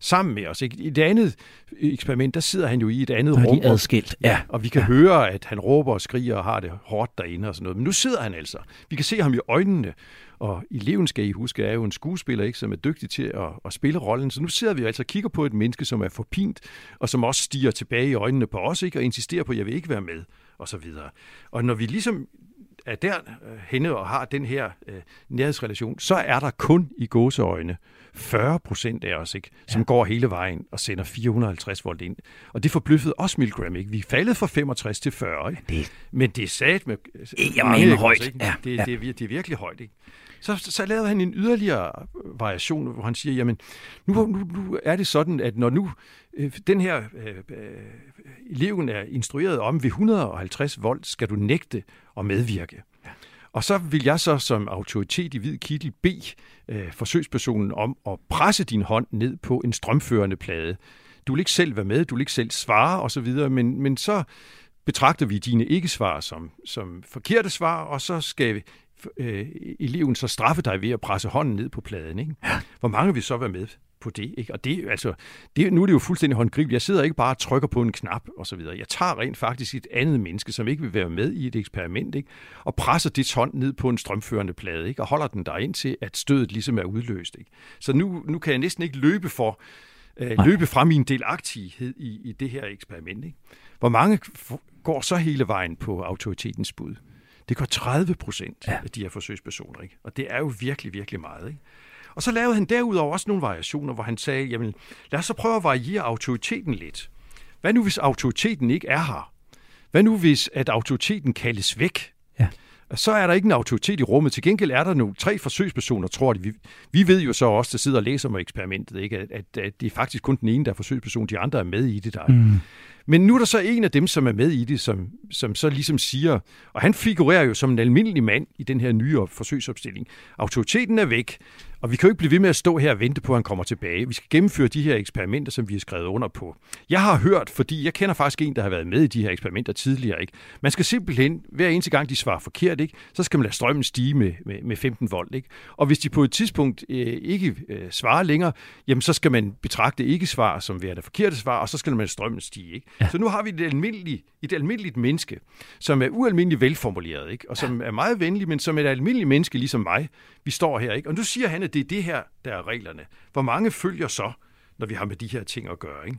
sammen med os. Ikke? I det andet eksperiment, der sidder han jo i et andet og rum. Adskilt. Ja, ja, og vi kan ja. høre, at han råber og skriger og har det hårdt derinde og sådan noget. Men nu sidder han altså. Vi kan se ham i øjnene. Og eleven, skal I huske, er jo en skuespiller, ikke, som er dygtig til at, at spille rollen. Så nu sidder vi altså og kigger på et menneske, som er forpint, og som også stiger tilbage i øjnene på os, ikke, og insisterer på, at jeg vil ikke være med, og så videre. Og når vi ligesom er der øh, henne og har den her øh, nærhedsrelation, så er der kun i gåseøjne 40 procent af os, ikke, som ja. går hele vejen og sender 450 volt ind. Og det forbløffede også Milgram. Ikke? Vi er faldet fra 65 til 40, ikke? Det, men det er sat med... Jamen, højt. Ikke? Ja, det, ja. Det, er, det er virkelig højt. Ikke? Så, så lavede han en yderligere variation, hvor han siger, jamen, nu, nu, nu er det sådan, at når nu øh, den her øh, øh, eleven er instrueret om, ved 150 volt skal du nægte at medvirke. Og så vil jeg så som autoritet i hvid kittel bede øh, forsøgspersonen om at presse din hånd ned på en strømførende plade. Du vil ikke selv være med, du vil ikke selv svare osv., men, men så betragter vi dine ikke-svar som, som forkerte svar, og så skal øh, eleven så straffe dig ved at presse hånden ned på pladen. Ikke? Hvor mange vil så være med på det? Ikke? Og det, altså, det, nu er det jo fuldstændig håndgribeligt. Jeg sidder ikke bare og trykker på en knap og så videre. Jeg tager rent faktisk et andet menneske, som ikke vil være med i et eksperiment, ikke? og presser dit hånd ned på en strømførende plade, ikke? og holder den der ind til, at stødet ligesom er udløst. Ikke? Så nu, nu kan jeg næsten ikke løbe for øh, løbe fra min delagtighed i, i det her eksperiment. Ikke? Hvor mange går så hele vejen på autoritetens bud? Det går 30 procent ja. af de her forsøgspersoner. Ikke? Og det er jo virkelig, virkelig meget. Ikke? Og så lavede han derudover også nogle variationer, hvor han sagde, jamen lad os så prøve at variere autoriteten lidt. Hvad nu hvis autoriteten ikke er her? Hvad nu hvis at autoriteten kaldes væk? Ja. Så er der ikke en autoritet i rummet. Til gengæld er der nogle tre forsøgspersoner, tror de. Vi, vi ved jo så også, der sidder og læser med eksperimentet, ikke? At, at, at det er faktisk kun den ene, der er forsøgsperson. De andre er med i det. Der. Mm. Men nu er der så en af dem, som er med i det, som, som så ligesom siger, og han figurerer jo som en almindelig mand i den her nye forsøgsopstilling. Autoriteten er væk, og vi kan jo ikke blive ved med at stå her og vente på, at han kommer tilbage. Vi skal gennemføre de her eksperimenter, som vi har skrevet under på. Jeg har hørt, fordi jeg kender faktisk en, der har været med i de her eksperimenter tidligere. Ikke? Man skal simpelthen, hver eneste gang de svarer forkert, ikke? så skal man lade strømmen stige med, med, med 15 volt. Ikke? Og hvis de på et tidspunkt øh, ikke øh, svarer længere, jamen så skal man betragte ikke-svar som værende forkerte svar, og så skal man lade strømmen stige. Ikke? Ja. Så nu har vi et almindeligt, et almindeligt menneske, som er ualmindeligt velformuleret, ikke? og som er meget venlig, men som et almindeligt menneske ligesom mig. Vi står her, ikke? og nu siger han, at det er det her, der er reglerne. Hvor mange følger så, når vi har med de her ting at gøre? Ikke?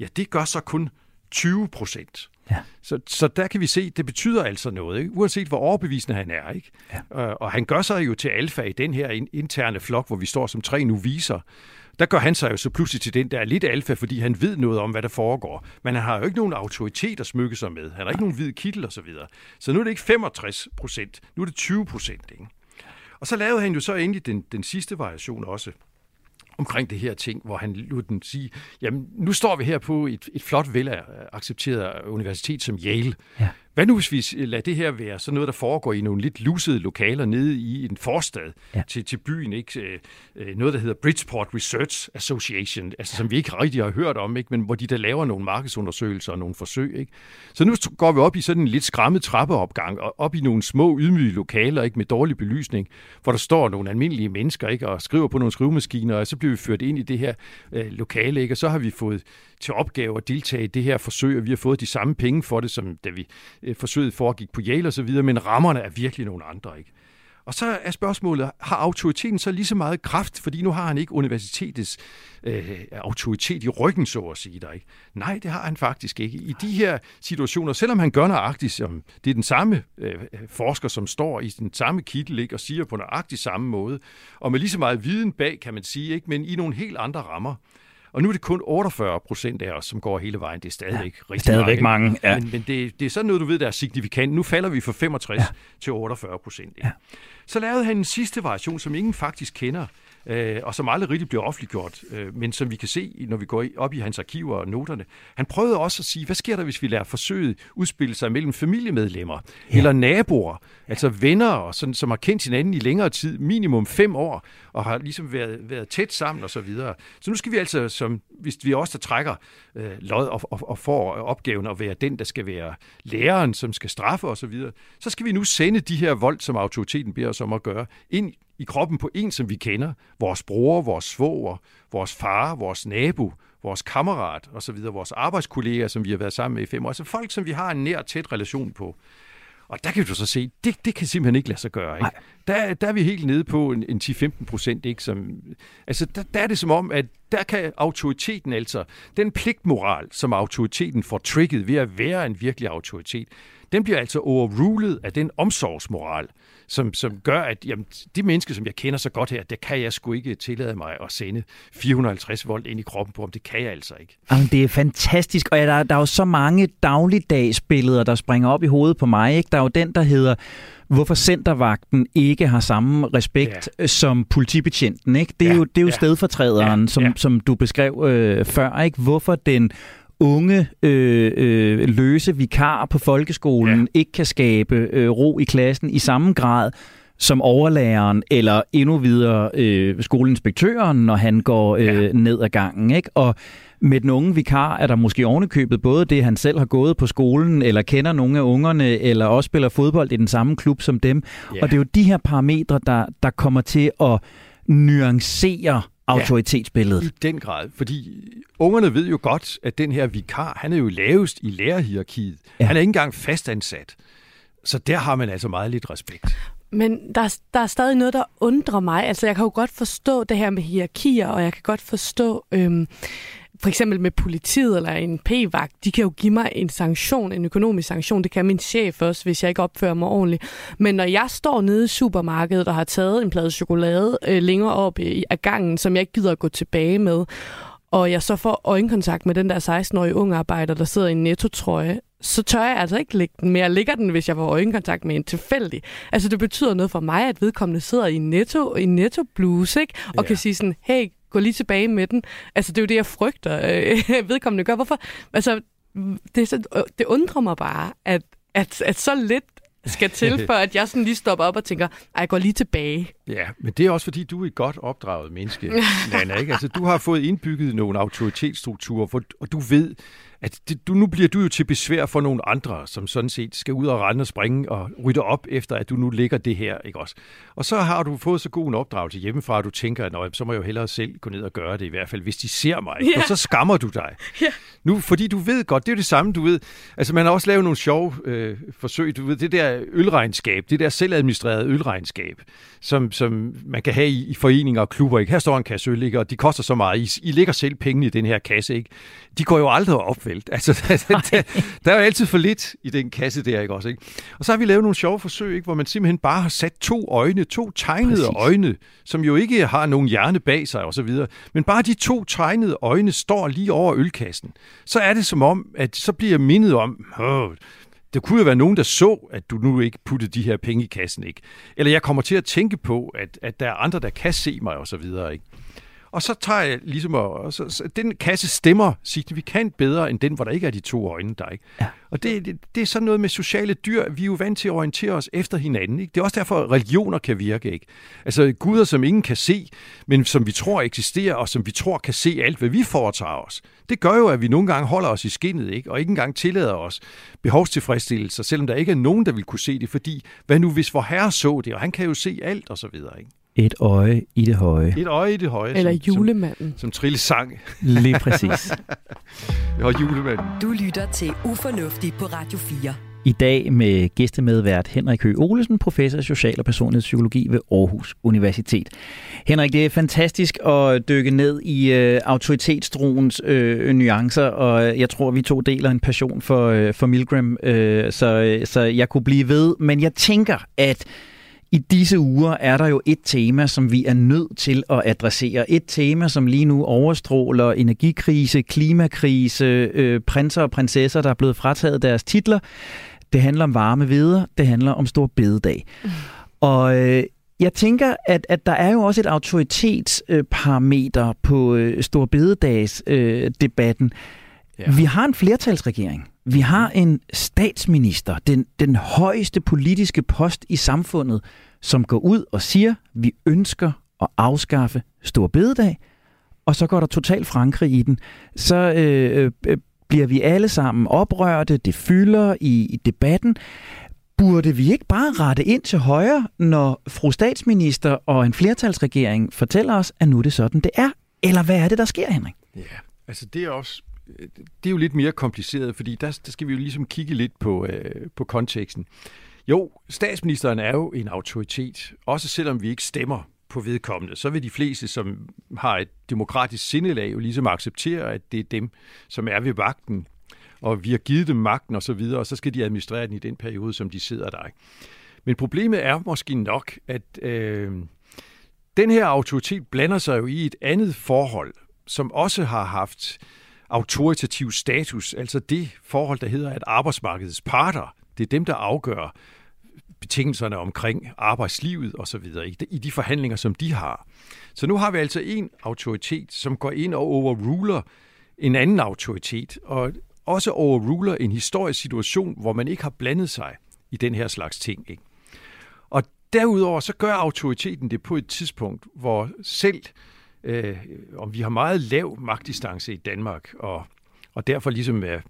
Ja, det gør så kun 20 procent. Ja. Så, så der kan vi se, det betyder altså noget, ikke? uanset hvor overbevisende han er. Ikke? Ja. Øh, og han gør sig jo til alfa i den her interne flok, hvor vi står som tre nu viser. Der gør han sig jo så pludselig til den, der er lidt alfa, fordi han ved noget om, hvad der foregår. Men han har jo ikke nogen autoritet at smykke sig med. Han har ikke nogen hvid kittel og så videre. Så nu er det ikke 65 procent, nu er det 20 procent. Og så lavede han jo så endelig den, den sidste variation også omkring det her ting, hvor han lod den sige, jamen nu står vi her på et, et flot, accepteret universitet som Yale. Ja. Hvad nu, hvis vi lader det her være sådan noget, der foregår i nogle lidt lusede lokaler nede i en forstad ja. til, til byen, ikke? Øh, øh, noget, der hedder Bridgeport Research Association, altså, som vi ikke rigtig har hørt om, ikke? men hvor de der laver nogle markedsundersøgelser og nogle forsøg. Ikke? Så nu går vi op i sådan en lidt skræmmet trappeopgang, og op i nogle små ydmyge lokaler ikke? med dårlig belysning, hvor der står nogle almindelige mennesker ikke? og skriver på nogle skrivemaskiner, og så bliver vi ført ind i det her øh, lokale, ikke? og så har vi fået til opgave at deltage i det her forsøg, og vi har fået de samme penge for det, som da vi øh, forsøget foregik på Yale osv., men rammerne er virkelig nogle andre. ikke. Og så er spørgsmålet, har autoriteten så lige så meget kraft, fordi nu har han ikke universitetets øh, autoritet i ryggen, så at sige der, ikke? Nej, det har han faktisk ikke. I de her situationer, selvom han gør nøjagtigt, som det er den samme øh, forsker, som står i den samme kittel ikke, og siger på nøjagtigt samme måde, og med lige så meget viden bag, kan man sige, ikke, men i nogle helt andre rammer, og nu er det kun 48 procent af os, som går hele vejen. Det er stadigvæk ja, rigtig stadigvæk mange. mange ja. Men, men det, det er sådan noget, du ved, der er signifikant. Nu falder vi fra 65 ja. til 48 procent. Ja. Så lavede han en sidste variation, som ingen faktisk kender. Øh, og som aldrig rigtig blev offentliggjort, øh, men som vi kan se, når vi går op i hans arkiver og noterne. Han prøvede også at sige, hvad sker der, hvis vi lader forsøget udspille sig mellem familiemedlemmer ja. eller naboer, altså venner, og sådan, som har kendt hinanden i længere tid, minimum fem år, og har ligesom været, været tæt sammen og så videre. Så nu skal vi altså, som, hvis vi også der trækker øh, lod og, og, og får opgaven at være den, der skal være læreren, som skal straffe og så videre, så skal vi nu sende de her vold, som autoriteten beder os om at gøre, ind i kroppen på en, som vi kender. Vores bror, vores svoger, vores far, vores nabo, vores kammerat og så videre, vores arbejdskolleger, som vi har været sammen med i fem år. Altså folk, som vi har en nær tæt relation på. Og der kan du så se, det, det kan simpelthen ikke lade sig gøre. Ikke? Der, der er vi helt nede på en, en 10-15 procent. Ikke? Som, altså, der, der er det som om, at der kan autoriteten altså, den pligtmoral, som autoriteten får trigget ved at være en virkelig autoritet, den bliver altså overrulet af den omsorgsmoral, som, som gør, at jamen, de mennesker, som jeg kender så godt her, det kan jeg sgu ikke tillade mig at sende 450 volt ind i kroppen på om Det kan jeg altså ikke. Jamen, det er fantastisk, og ja, der, der er jo så mange dagligdagsbilleder, der springer op i hovedet på mig. Ikke? Der er jo den, der hedder hvorfor centervagten ikke har samme respekt ja. som politibetjenten. Ikke? Det er ja, jo, det er jo ja. stedfortræderen, ja, som, ja. som du beskrev øh, før. Ikke? Hvorfor den unge øh, øh, løse vikar på folkeskolen ja. ikke kan skabe øh, ro i klassen i samme grad som overlæreren, eller endnu videre øh, skoleinspektøren, når han går øh, ja. ned ad gangen. Ikke? Og med den unge vikar er der måske ovenikøbet både det, han selv har gået på skolen, eller kender nogle af ungerne, eller også spiller fodbold i den samme klub som dem. Ja. Og det er jo de her parametre, der, der kommer til at nuancere autoritetsbilledet. Ja, i den grad, fordi ungerne ved jo godt, at den her vikar, han er jo lavest i lærerhierarkiet. Ja. Han er ikke engang fastansat. Så der har man altså meget lidt respekt. Men der, der er stadig noget, der undrer mig. Altså, jeg kan jo godt forstå det her med hierarkier, og jeg kan godt forstå, øhm, for eksempel med politiet eller en p-vagt, de kan jo give mig en sanktion, en økonomisk sanktion. Det kan min chef også, hvis jeg ikke opfører mig ordentligt. Men når jeg står nede i supermarkedet og har taget en plade chokolade øh, længere op i, af gangen, som jeg ikke gider at gå tilbage med, og jeg så får øjenkontakt med den der 16-årige unge arbejder, der sidder i en nettotrøje, så tør jeg altså ikke lægge den, men jeg lægger den, hvis jeg får øjenkontakt med en tilfældig. Altså det betyder noget for mig, at vedkommende sidder i netto, i netto blues, ikke? Og ja. kan sige sådan, hey, gå lige tilbage med den. Altså, det er jo det, jeg frygter, øh, vedkommende gør. Hvorfor? Altså, det, så, øh, det undrer mig bare, at, at, at så lidt skal til, for at jeg sådan lige stopper op og tænker, ej, jeg går lige tilbage. Ja, men det er også fordi, du er et godt opdraget menneske, Nana, ikke? Altså, du har fået indbygget nogle autoritetsstrukturer, for, og du ved, at det, du, nu bliver du jo til besvær for nogle andre, som sådan set skal ud og rende og springe og rydde op efter, at du nu ligger det her, ikke også? Og så har du fået så god en opdragelse hjemmefra, at du tænker, at så må jeg jo hellere selv gå ned og gøre det, i hvert fald hvis de ser mig. Yeah. Og så skammer du dig. Yeah. Nu, fordi du ved godt, det er det samme, du ved. Altså man har også lavet nogle sjove øh, forsøg, du ved, det der ølregnskab, det der selvadministrerede ølregnskab, som, som man kan have i, i foreninger og klubber. Ikke? Her står en kasse øl, ikke? og de koster så meget. I, I lægger selv penge i den her kasse. Ikke? De går jo aldrig op, vel? Altså, der, der, der er jo altid for lidt i den kasse der, ikke også? Ikke? Og så har vi lavet nogle sjove forsøg, ikke? hvor man simpelthen bare har sat to øjne, to tegnede Præcis. øjne, som jo ikke har nogen hjerne bag sig og så videre. Men bare de to tegnede øjne står lige over ølkassen. Så er det som om, at så bliver mindet om, Åh, det kunne jo være nogen, der så, at du nu ikke puttede de her penge i kassen, ikke? Eller jeg kommer til at tænke på, at, at der er andre, der kan se mig og så videre, ikke? Og så tager jeg ligesom, og så, så, den kasse stemmer signifikant bedre, end den, hvor der ikke er de to øjne der, ikke? Ja. Og det, det, det er sådan noget med sociale dyr. Vi er jo vant til at orientere os efter hinanden, ikke? Det er også derfor, at religioner kan virke, ikke? Altså guder, som ingen kan se, men som vi tror eksisterer, og som vi tror kan se alt, hvad vi foretager os. Det gør jo, at vi nogle gange holder os i skinnet, ikke? Og ikke engang tillader os behovstilfredsstillelser, selvom der ikke er nogen, der vil kunne se det, fordi hvad nu hvis vor herre så det, og han kan jo se alt, og så videre, ikke? Et øje i det høje. Et øje i det høje. Eller som, julemanden. Som, som Trille sang. Lige præcis. og julemanden. Du lytter til Ufornuftig på Radio 4. I dag med gæstemedvært Henrik Høgh Olesen, professor i social- og personlighedspsykologi ved Aarhus Universitet. Henrik, det er fantastisk at dykke ned i øh, autoritetstroens øh, nuancer, og jeg tror, vi to deler en passion for, øh, for Milgram, øh, så, så jeg kunne blive ved. Men jeg tænker, at i disse uger er der jo et tema, som vi er nødt til at adressere. Et tema, som lige nu overstråler energikrise, klimakrise, øh, prinser og prinsesser, der er blevet frataget deres titler. Det handler om varme videre, det handler om stor bededag. Mm. Og øh, jeg tænker, at, at der er jo også et autoritetsparameter på øh, Storbededags-debatten. Øh, ja. Vi har en flertalsregering. Vi har en statsminister, den, den højeste politiske post i samfundet, som går ud og siger, vi ønsker at afskaffe Stor Bededag, og så går der totalt Frankrig i den. Så øh, øh, øh, bliver vi alle sammen oprørte, det fylder i, i debatten. Burde vi ikke bare rette ind til højre, når fru statsminister og en flertalsregering fortæller os, at nu er det sådan, det er? Eller hvad er det, der sker, Henrik? Ja, altså det er også det er jo lidt mere kompliceret, fordi der, der skal vi jo ligesom kigge lidt på, øh, på konteksten. Jo, statsministeren er jo en autoritet, også selvom vi ikke stemmer på vedkommende, så vil de fleste, som har et demokratisk sindelag, jo ligesom acceptere, at det er dem, som er ved vagten, og vi har givet dem magten og så videre, og så skal de administrere den i den periode, som de sidder der. Men problemet er måske nok, at øh, den her autoritet blander sig jo i et andet forhold, som også har haft autoritativ status, altså det forhold, der hedder, at arbejdsmarkedets parter, det er dem, der afgør betingelserne omkring arbejdslivet osv. i de forhandlinger, som de har. Så nu har vi altså en autoritet, som går ind og overruler en anden autoritet, og også overruler en historisk situation, hvor man ikke har blandet sig i den her slags ting. Ikke? Og derudover så gør autoriteten det på et tidspunkt, hvor selv øh, Øh, om vi har meget lav magtdistance i Danmark, og, og derfor ligesom er,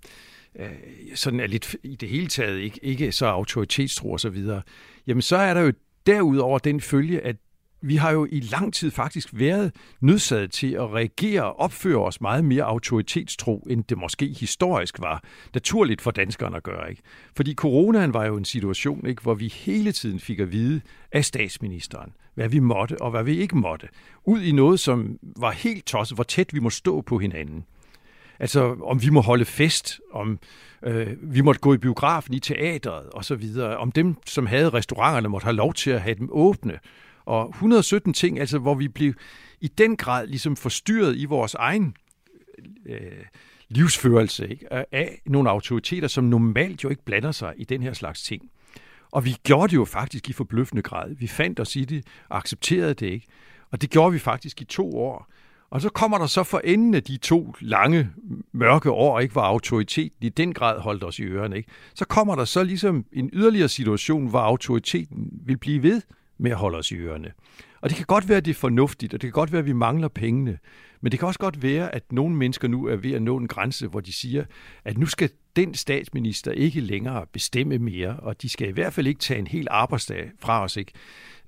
øh, sådan er lidt i det hele taget ikke, ikke så autoritetstro og så videre, jamen så er der jo derudover den følge, at vi har jo i lang tid faktisk været nødsaget til at reagere og opføre os meget mere autoritetstro, end det måske historisk var naturligt for danskerne at gøre. Ikke? Fordi coronaen var jo en situation, ikke, hvor vi hele tiden fik at vide af statsministeren, hvad vi måtte og hvad vi ikke måtte. Ud i noget, som var helt tosset, hvor tæt vi må stå på hinanden. Altså, om vi må holde fest, om øh, vi måtte gå i biografen, i teateret og så videre. Om dem, som havde restauranterne, måtte have lov til at have dem åbne og 117 ting, altså hvor vi blev i den grad ligesom forstyrret i vores egen øh, livsførelse ikke? af nogle autoriteter, som normalt jo ikke blander sig i den her slags ting. Og vi gjorde det jo faktisk i forbløffende grad. Vi fandt os i det og accepterede det ikke. Og det gjorde vi faktisk i to år. Og så kommer der så for enden af de to lange, mørke år, ikke, hvor autoriteten i den grad holdt os i ørerne. Ikke? Så kommer der så ligesom en yderligere situation, hvor autoriteten vil blive ved med at holde os i ørerne. Og det kan godt være, at det er fornuftigt, og det kan godt være, at vi mangler pengene. Men det kan også godt være, at nogle mennesker nu er ved at nå en grænse, hvor de siger, at nu skal den statsminister ikke længere bestemme mere, og de skal i hvert fald ikke tage en hel arbejdsdag fra os. Ikke?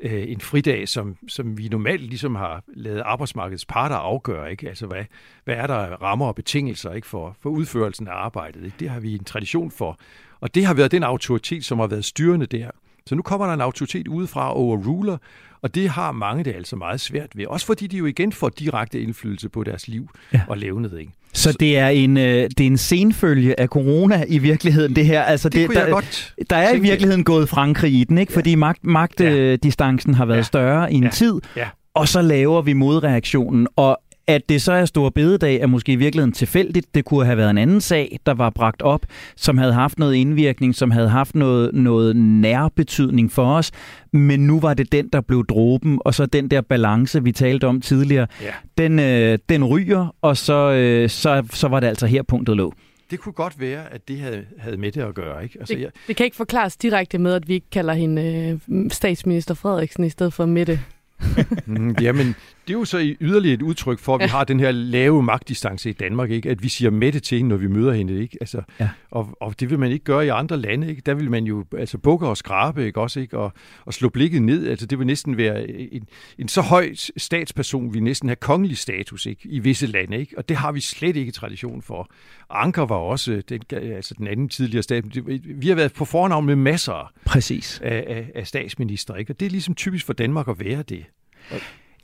Øh, en fridag, som, som vi normalt ligesom har lavet arbejdsmarkedets parter afgøre. Ikke? Altså, hvad, hvad er der rammer og betingelser ikke? For, for udførelsen af arbejdet? Ikke? Det har vi en tradition for. Og det har været den autoritet, som har været styrende der. Så nu kommer der en autoritet udefra og overruler, og det har mange det altså meget svært ved. Også fordi de jo igen får direkte indflydelse på deres liv ja. og levnet. Ikke? Så det er en øh, det er en senfølge af corona i virkeligheden det her. Altså det, det der, godt der er i virkeligheden gået Frankrig i den, ikke? Ja. Fordi magt magtdistancen ja. har været ja. større i en ja. tid. Ja. Og så laver vi modreaktionen, og at det så er stor bededag er måske i virkeligheden tilfældigt. Det kunne have været en anden sag, der var bragt op, som havde haft noget indvirkning, som havde haft noget, noget nærbetydning for os. Men nu var det den, der blev dråben, og så den der balance, vi talte om tidligere, ja. den, øh, den ryger, og så, øh, så, så var det altså her punktet lå. Det kunne godt være, at det havde, havde med det at gøre. Ikke? Altså, det, jeg... det kan ikke forklares direkte med, at vi ikke kalder hende øh, statsminister Frederiksen i stedet for Mette. mm, jamen, det er jo så yderligere et udtryk for, at vi ja. har den her lave magtdistance i Danmark, ikke? at vi siger mætte til hende, når vi møder hende. Ikke? Altså, ja. og, og det vil man ikke gøre i andre lande. Ikke? Der vil man jo altså, bukke og skrabe ikke? Også, ikke? Og, og slå blikket ned. Altså, det vil næsten være en, en så høj statsperson, vi næsten have kongelig status ikke? i visse lande. Ikke? Og det har vi slet ikke tradition for. Anker var også den, altså den anden tidligere stat. Vi har været på fornavn med masser Præcis. Af, af, af statsminister. Ikke? Og det er ligesom typisk for Danmark at være det.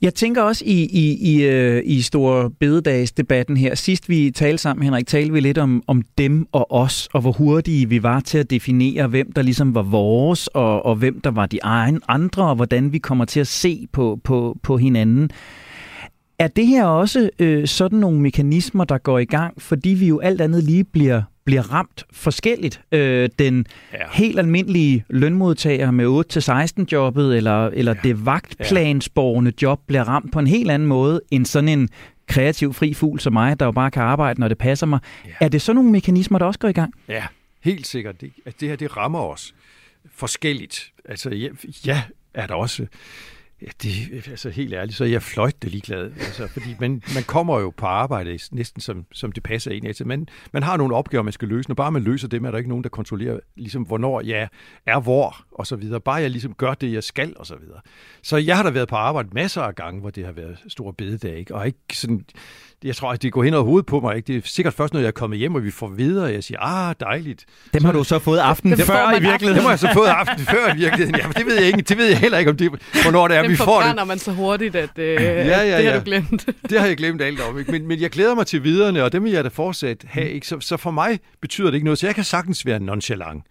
Jeg tænker også i, i, i, øh, i Store Bededagsdebatten her. Sidst vi talte sammen, Henrik, talte vi lidt om, om dem og os, og hvor hurtige vi var til at definere, hvem der ligesom var vores, og, og hvem der var de egen andre, og hvordan vi kommer til at se på, på, på hinanden. Er det her også øh, sådan nogle mekanismer, der går i gang, fordi vi jo alt andet lige bliver bliver ramt forskelligt. Øh, den ja. helt almindelige lønmodtager med 8-16 jobbet, eller, eller ja. det vagtplansborgende job, bliver ramt på en helt anden måde end sådan en kreativ fri fugl som mig, der jo bare kan arbejde, når det passer mig. Ja. Er det sådan nogle mekanismer, der også går i gang? Ja, helt sikkert. Det, at det her, det rammer os forskelligt. Altså, ja, ja er der også Ja, det, altså helt ærligt, så er jeg fløjt ligeglad. Altså, fordi man, man kommer jo på arbejde næsten som, som det passer ind. Altså, man, man har nogle opgaver, man skal løse. Når bare man løser dem, er der ikke nogen, der kontrollerer, ligesom, hvornår jeg er hvor, og så videre. Bare jeg ligesom gør det, jeg skal, og så videre. Så jeg har da været på arbejde masser af gange, hvor det har været stor bededag, ikke? og ikke sådan jeg tror, at det går hen over hovedet på mig. Ikke? Det er sikkert først, når jeg er kommet hjem, og vi får videre, og jeg siger, ah, dejligt. Dem har du så fået aften dem før i virkeligheden. Dem har jeg så fået aften før i virkeligheden. Jamen, det ved jeg ikke. Det ved jeg heller ikke, om det, hvornår det er, dem vi får det. man så hurtigt, at, øh, ja, ja, ja. det har du glemt. det har jeg glemt alt om. Ikke? Men, men jeg glæder mig til videre, og dem vil jeg da fortsat have. Ikke? Så, så for mig betyder det ikke noget. Så jeg kan sagtens være nonchalant.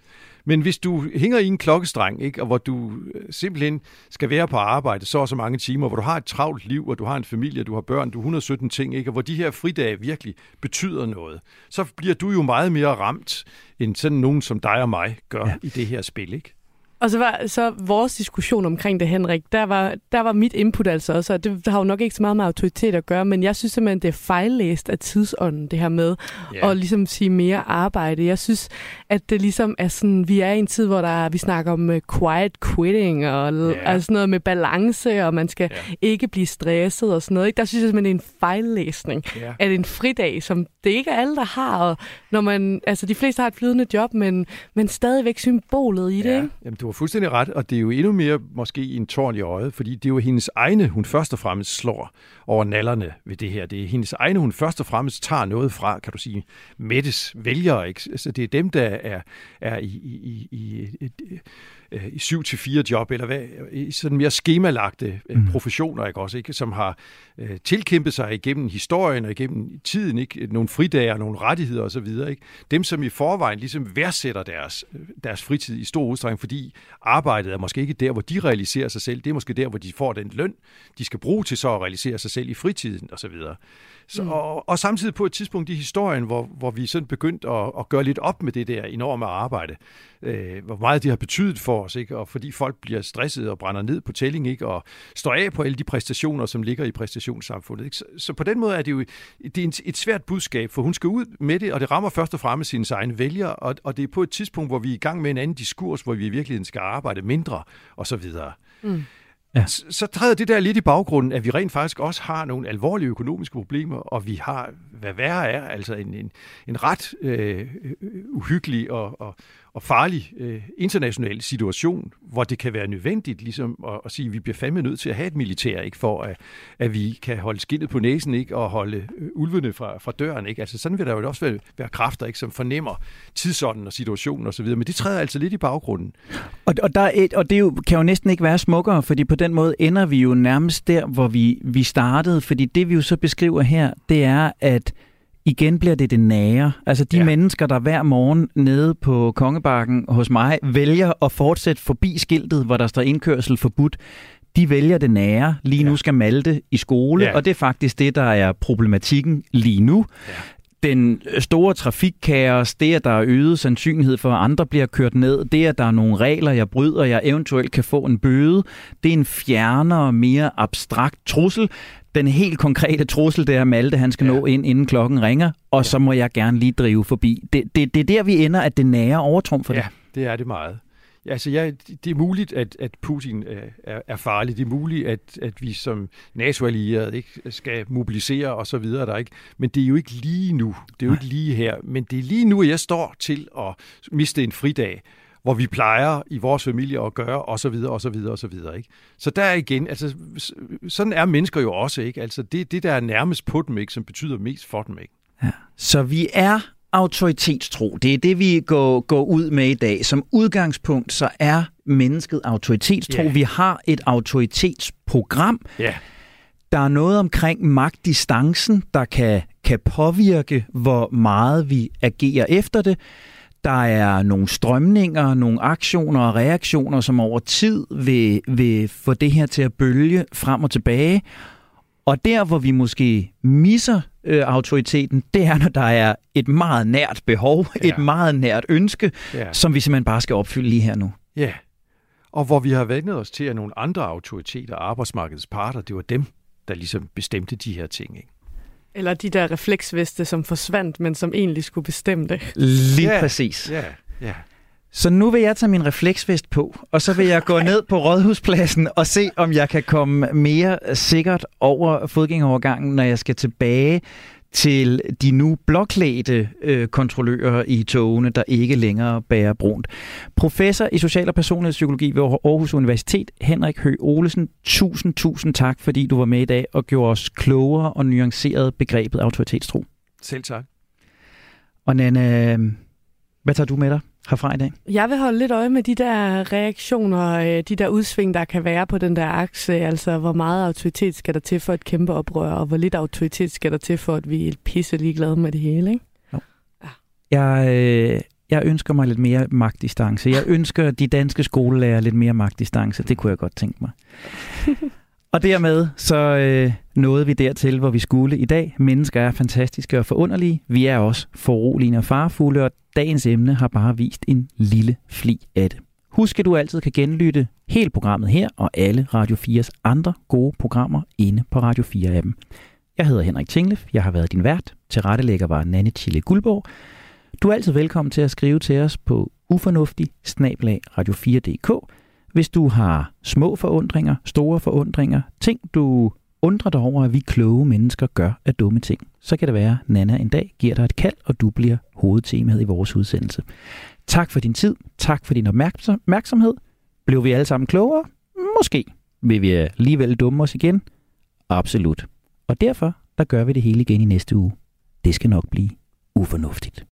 Men hvis du hænger i en klokkestreng, ikke, og hvor du øh, simpelthen skal være på arbejde så og så mange timer, hvor du har et travlt liv, og du har en familie, du har børn, du har 117 ting, ikke, og hvor de her fridage virkelig betyder noget, så bliver du jo meget mere ramt, end sådan nogen som dig og mig gør ja. i det her spil. Ikke? Og så var så vores diskussion omkring det, Henrik, der var, der var mit input altså også, og det har jo nok ikke så meget med autoritet at gøre, men jeg synes simpelthen, det er fejllæst af tidsånden, det her med yeah. at ligesom sige mere arbejde. Jeg synes, at det ligesom er sådan, vi er i en tid, hvor der, vi snakker om uh, quiet quitting, og yeah. altså noget med balance, og man skal yeah. ikke blive stresset og sådan noget. Ikke? Der synes jeg simpelthen, det er en fejllæsning yeah. af en fridag, som det ikke er alle, der har. Og når man, altså de fleste har et flydende job, men, men stadigvæk symbolet i det. Ikke? Jamen, du fuldstændig ret, og det er jo endnu mere måske en tårn i øjet, fordi det er jo hendes egne, hun først og fremmest slår over nallerne ved det her. Det er hendes egne, hun først og fremmest tager noget fra, kan du sige, Mettes vælgere. Ikke? Så det er dem, der er, er i, i, i, i, i øh, i 7-4 job, eller hvad, i sådan mere skemalagte øh, mm. professioner, ikke også, ikke? som har øh, tilkæmpet sig igennem historien og igennem tiden, ikke? nogle fridage nogle rettigheder osv. Ikke? Dem, som i forvejen ligesom værdsætter deres, deres fritid i stor udstrækning, fordi arbejdet er måske ikke der, hvor de realiserer sig selv, det er måske der, hvor de får den løn, de skal bruge til så at realisere sig selv i fritiden osv. Så, mm. og, og samtidig på et tidspunkt i historien, hvor, hvor vi sådan begyndt at, at gøre lidt op med det der enorme arbejde, øh, hvor meget det har betydet for os, ikke? og fordi folk bliver stresset og brænder ned på tælling, ikke? og står af på alle de præstationer, som ligger i præstationssamfundet. Ikke? Så, så på den måde er det jo det er et svært budskab, for hun skal ud med det, og det rammer først og fremmest sine egne vælgere, og, og det er på et tidspunkt, hvor vi er i gang med en anden diskurs, hvor vi i virkeligheden skal arbejde mindre, og så videre. Mm ja. så, så træder det der lidt i baggrunden, at vi rent faktisk også har nogle alvorlige økonomiske problemer, og vi har, hvad værre er, altså en, en, en ret øh, uhyggelig og, og, og farlig øh, international situation, hvor det kan være nødvendigt ligesom at, at sige, at vi bliver fandme nødt til at have et militær, ikke, for at, at vi kan holde skinnet på næsen ikke, og holde øh, ulvene fra, fra døren. Ikke? Altså, sådan vil der jo også være, være kræfter, ikke, som fornemmer tidsånden og situationen osv., men det træder altså lidt i baggrunden. Og, og, der er et, og det jo, kan jo næsten ikke være smukkere, fordi på den måde ender vi jo nærmest der, hvor vi, vi startede, fordi det vi jo så beskriver her, det er, at igen bliver det det nære. Altså de ja. mennesker, der hver morgen nede på Kongebakken hos mig vælger at fortsætte forbi skiltet, hvor der står indkørsel forbudt, de vælger det nære. Lige ja. nu skal Malte i skole, ja. og det er faktisk det, der er problematikken lige nu. Ja den store trafikkaos, det at der er øget sandsynlighed for, at andre bliver kørt ned, det at der er nogle regler, jeg bryder, jeg eventuelt kan få en bøde, det er en fjernere, mere abstrakt trussel den helt konkrete trussel, det er, at Malte han skal ja. nå ind, inden klokken ringer, og ja. så må jeg gerne lige drive forbi. Det, det, det er der, vi ender, at det nære overtrum for ja, det. det er det meget. Ja, altså, ja, det er muligt, at, at Putin er, er farlig. Det er muligt, at, at vi som NATO-allierede ikke skal mobilisere og så videre der ikke. Men det er jo ikke lige nu. Det er jo ikke lige her. Men det er lige nu, at jeg står til at miste en fridag hvor vi plejer i vores familie at gøre, og så videre, og så videre, og så videre. Ikke? Så der er igen, altså, sådan er mennesker jo også, ikke? Altså, det det, der er nærmest på dem, ikke, som betyder mest for dem, ikke? Ja. Så vi er autoritetstro. Det er det, vi går, går ud med i dag. Som udgangspunkt, så er mennesket autoritetstro. Yeah. Vi har et autoritetsprogram. Yeah. Der er noget omkring magtdistancen, der kan, kan påvirke, hvor meget vi agerer efter det. Der er nogle strømninger, nogle aktioner og reaktioner, som over tid vil, vil få det her til at bølge frem og tilbage. Og der, hvor vi måske misser øh, autoriteten, det er, når der er et meget nært behov, ja. et meget nært ønske, ja. som vi simpelthen bare skal opfylde lige her nu. Ja, og hvor vi har vendt os til, at nogle andre autoriteter, arbejdsmarkedets parter, det var dem, der ligesom bestemte de her ting. Ikke? Eller de der refleksveste, som forsvandt, men som egentlig skulle bestemme det. Lige ja, præcis. Ja, ja. Så nu vil jeg tage min refleksvest på, og så vil jeg gå ned på Rådhuspladsen og se, om jeg kan komme mere sikkert over fodgængerovergangen, når jeg skal tilbage til de nu blåklædte øh, kontrollører i togene, der ikke længere bærer brunt. Professor i social og personlighedspsykologi ved Aarhus Universitet, Henrik Høgh Olesen, tusind, tusind tak, fordi du var med i dag og gjorde os klogere og nuanceret begrebet autoritetstro. Selv tak. Og Nana, hvad tager du med dig? Herfra i dag? Jeg vil holde lidt øje med de der reaktioner, øh, de der udsving, der kan være på den der akse. Altså, hvor meget autoritet skal der til for et kæmpe oprør, og hvor lidt autoritet skal der til for, at vi er pisse ligeglade med det hele, ikke? Jo. Ja. Jeg, øh, jeg ønsker mig lidt mere magtdistance. Jeg ønsker de danske skolelærer lidt mere magtdistance. Det kunne jeg godt tænke mig. Og dermed så øh, nåede vi dertil, hvor vi skulle i dag. Mennesker er fantastiske og forunderlige. Vi er også foruroligende og farfulde, og dagens emne har bare vist en lille fli af det. Husk, at du altid kan genlytte hele programmet her og alle Radio 4's andre gode programmer inde på Radio 4-appen. Jeg hedder Henrik Tinglef, jeg har været din vært. Til rettelægger var Nanne Chile Guldborg. Du er altid velkommen til at skrive til os på ufornuftig radio4.dk hvis du har små forundringer, store forundringer, ting du undrer dig over, at vi kloge mennesker gør af dumme ting, så kan det være, at Nana en dag giver dig et kald, og du bliver hovedtemaet i vores udsendelse. Tak for din tid, tak for din opmærksomhed. Blev vi alle sammen klogere? Måske. Vil vi alligevel dumme os igen? Absolut. Og derfor, der gør vi det hele igen i næste uge. Det skal nok blive ufornuftigt.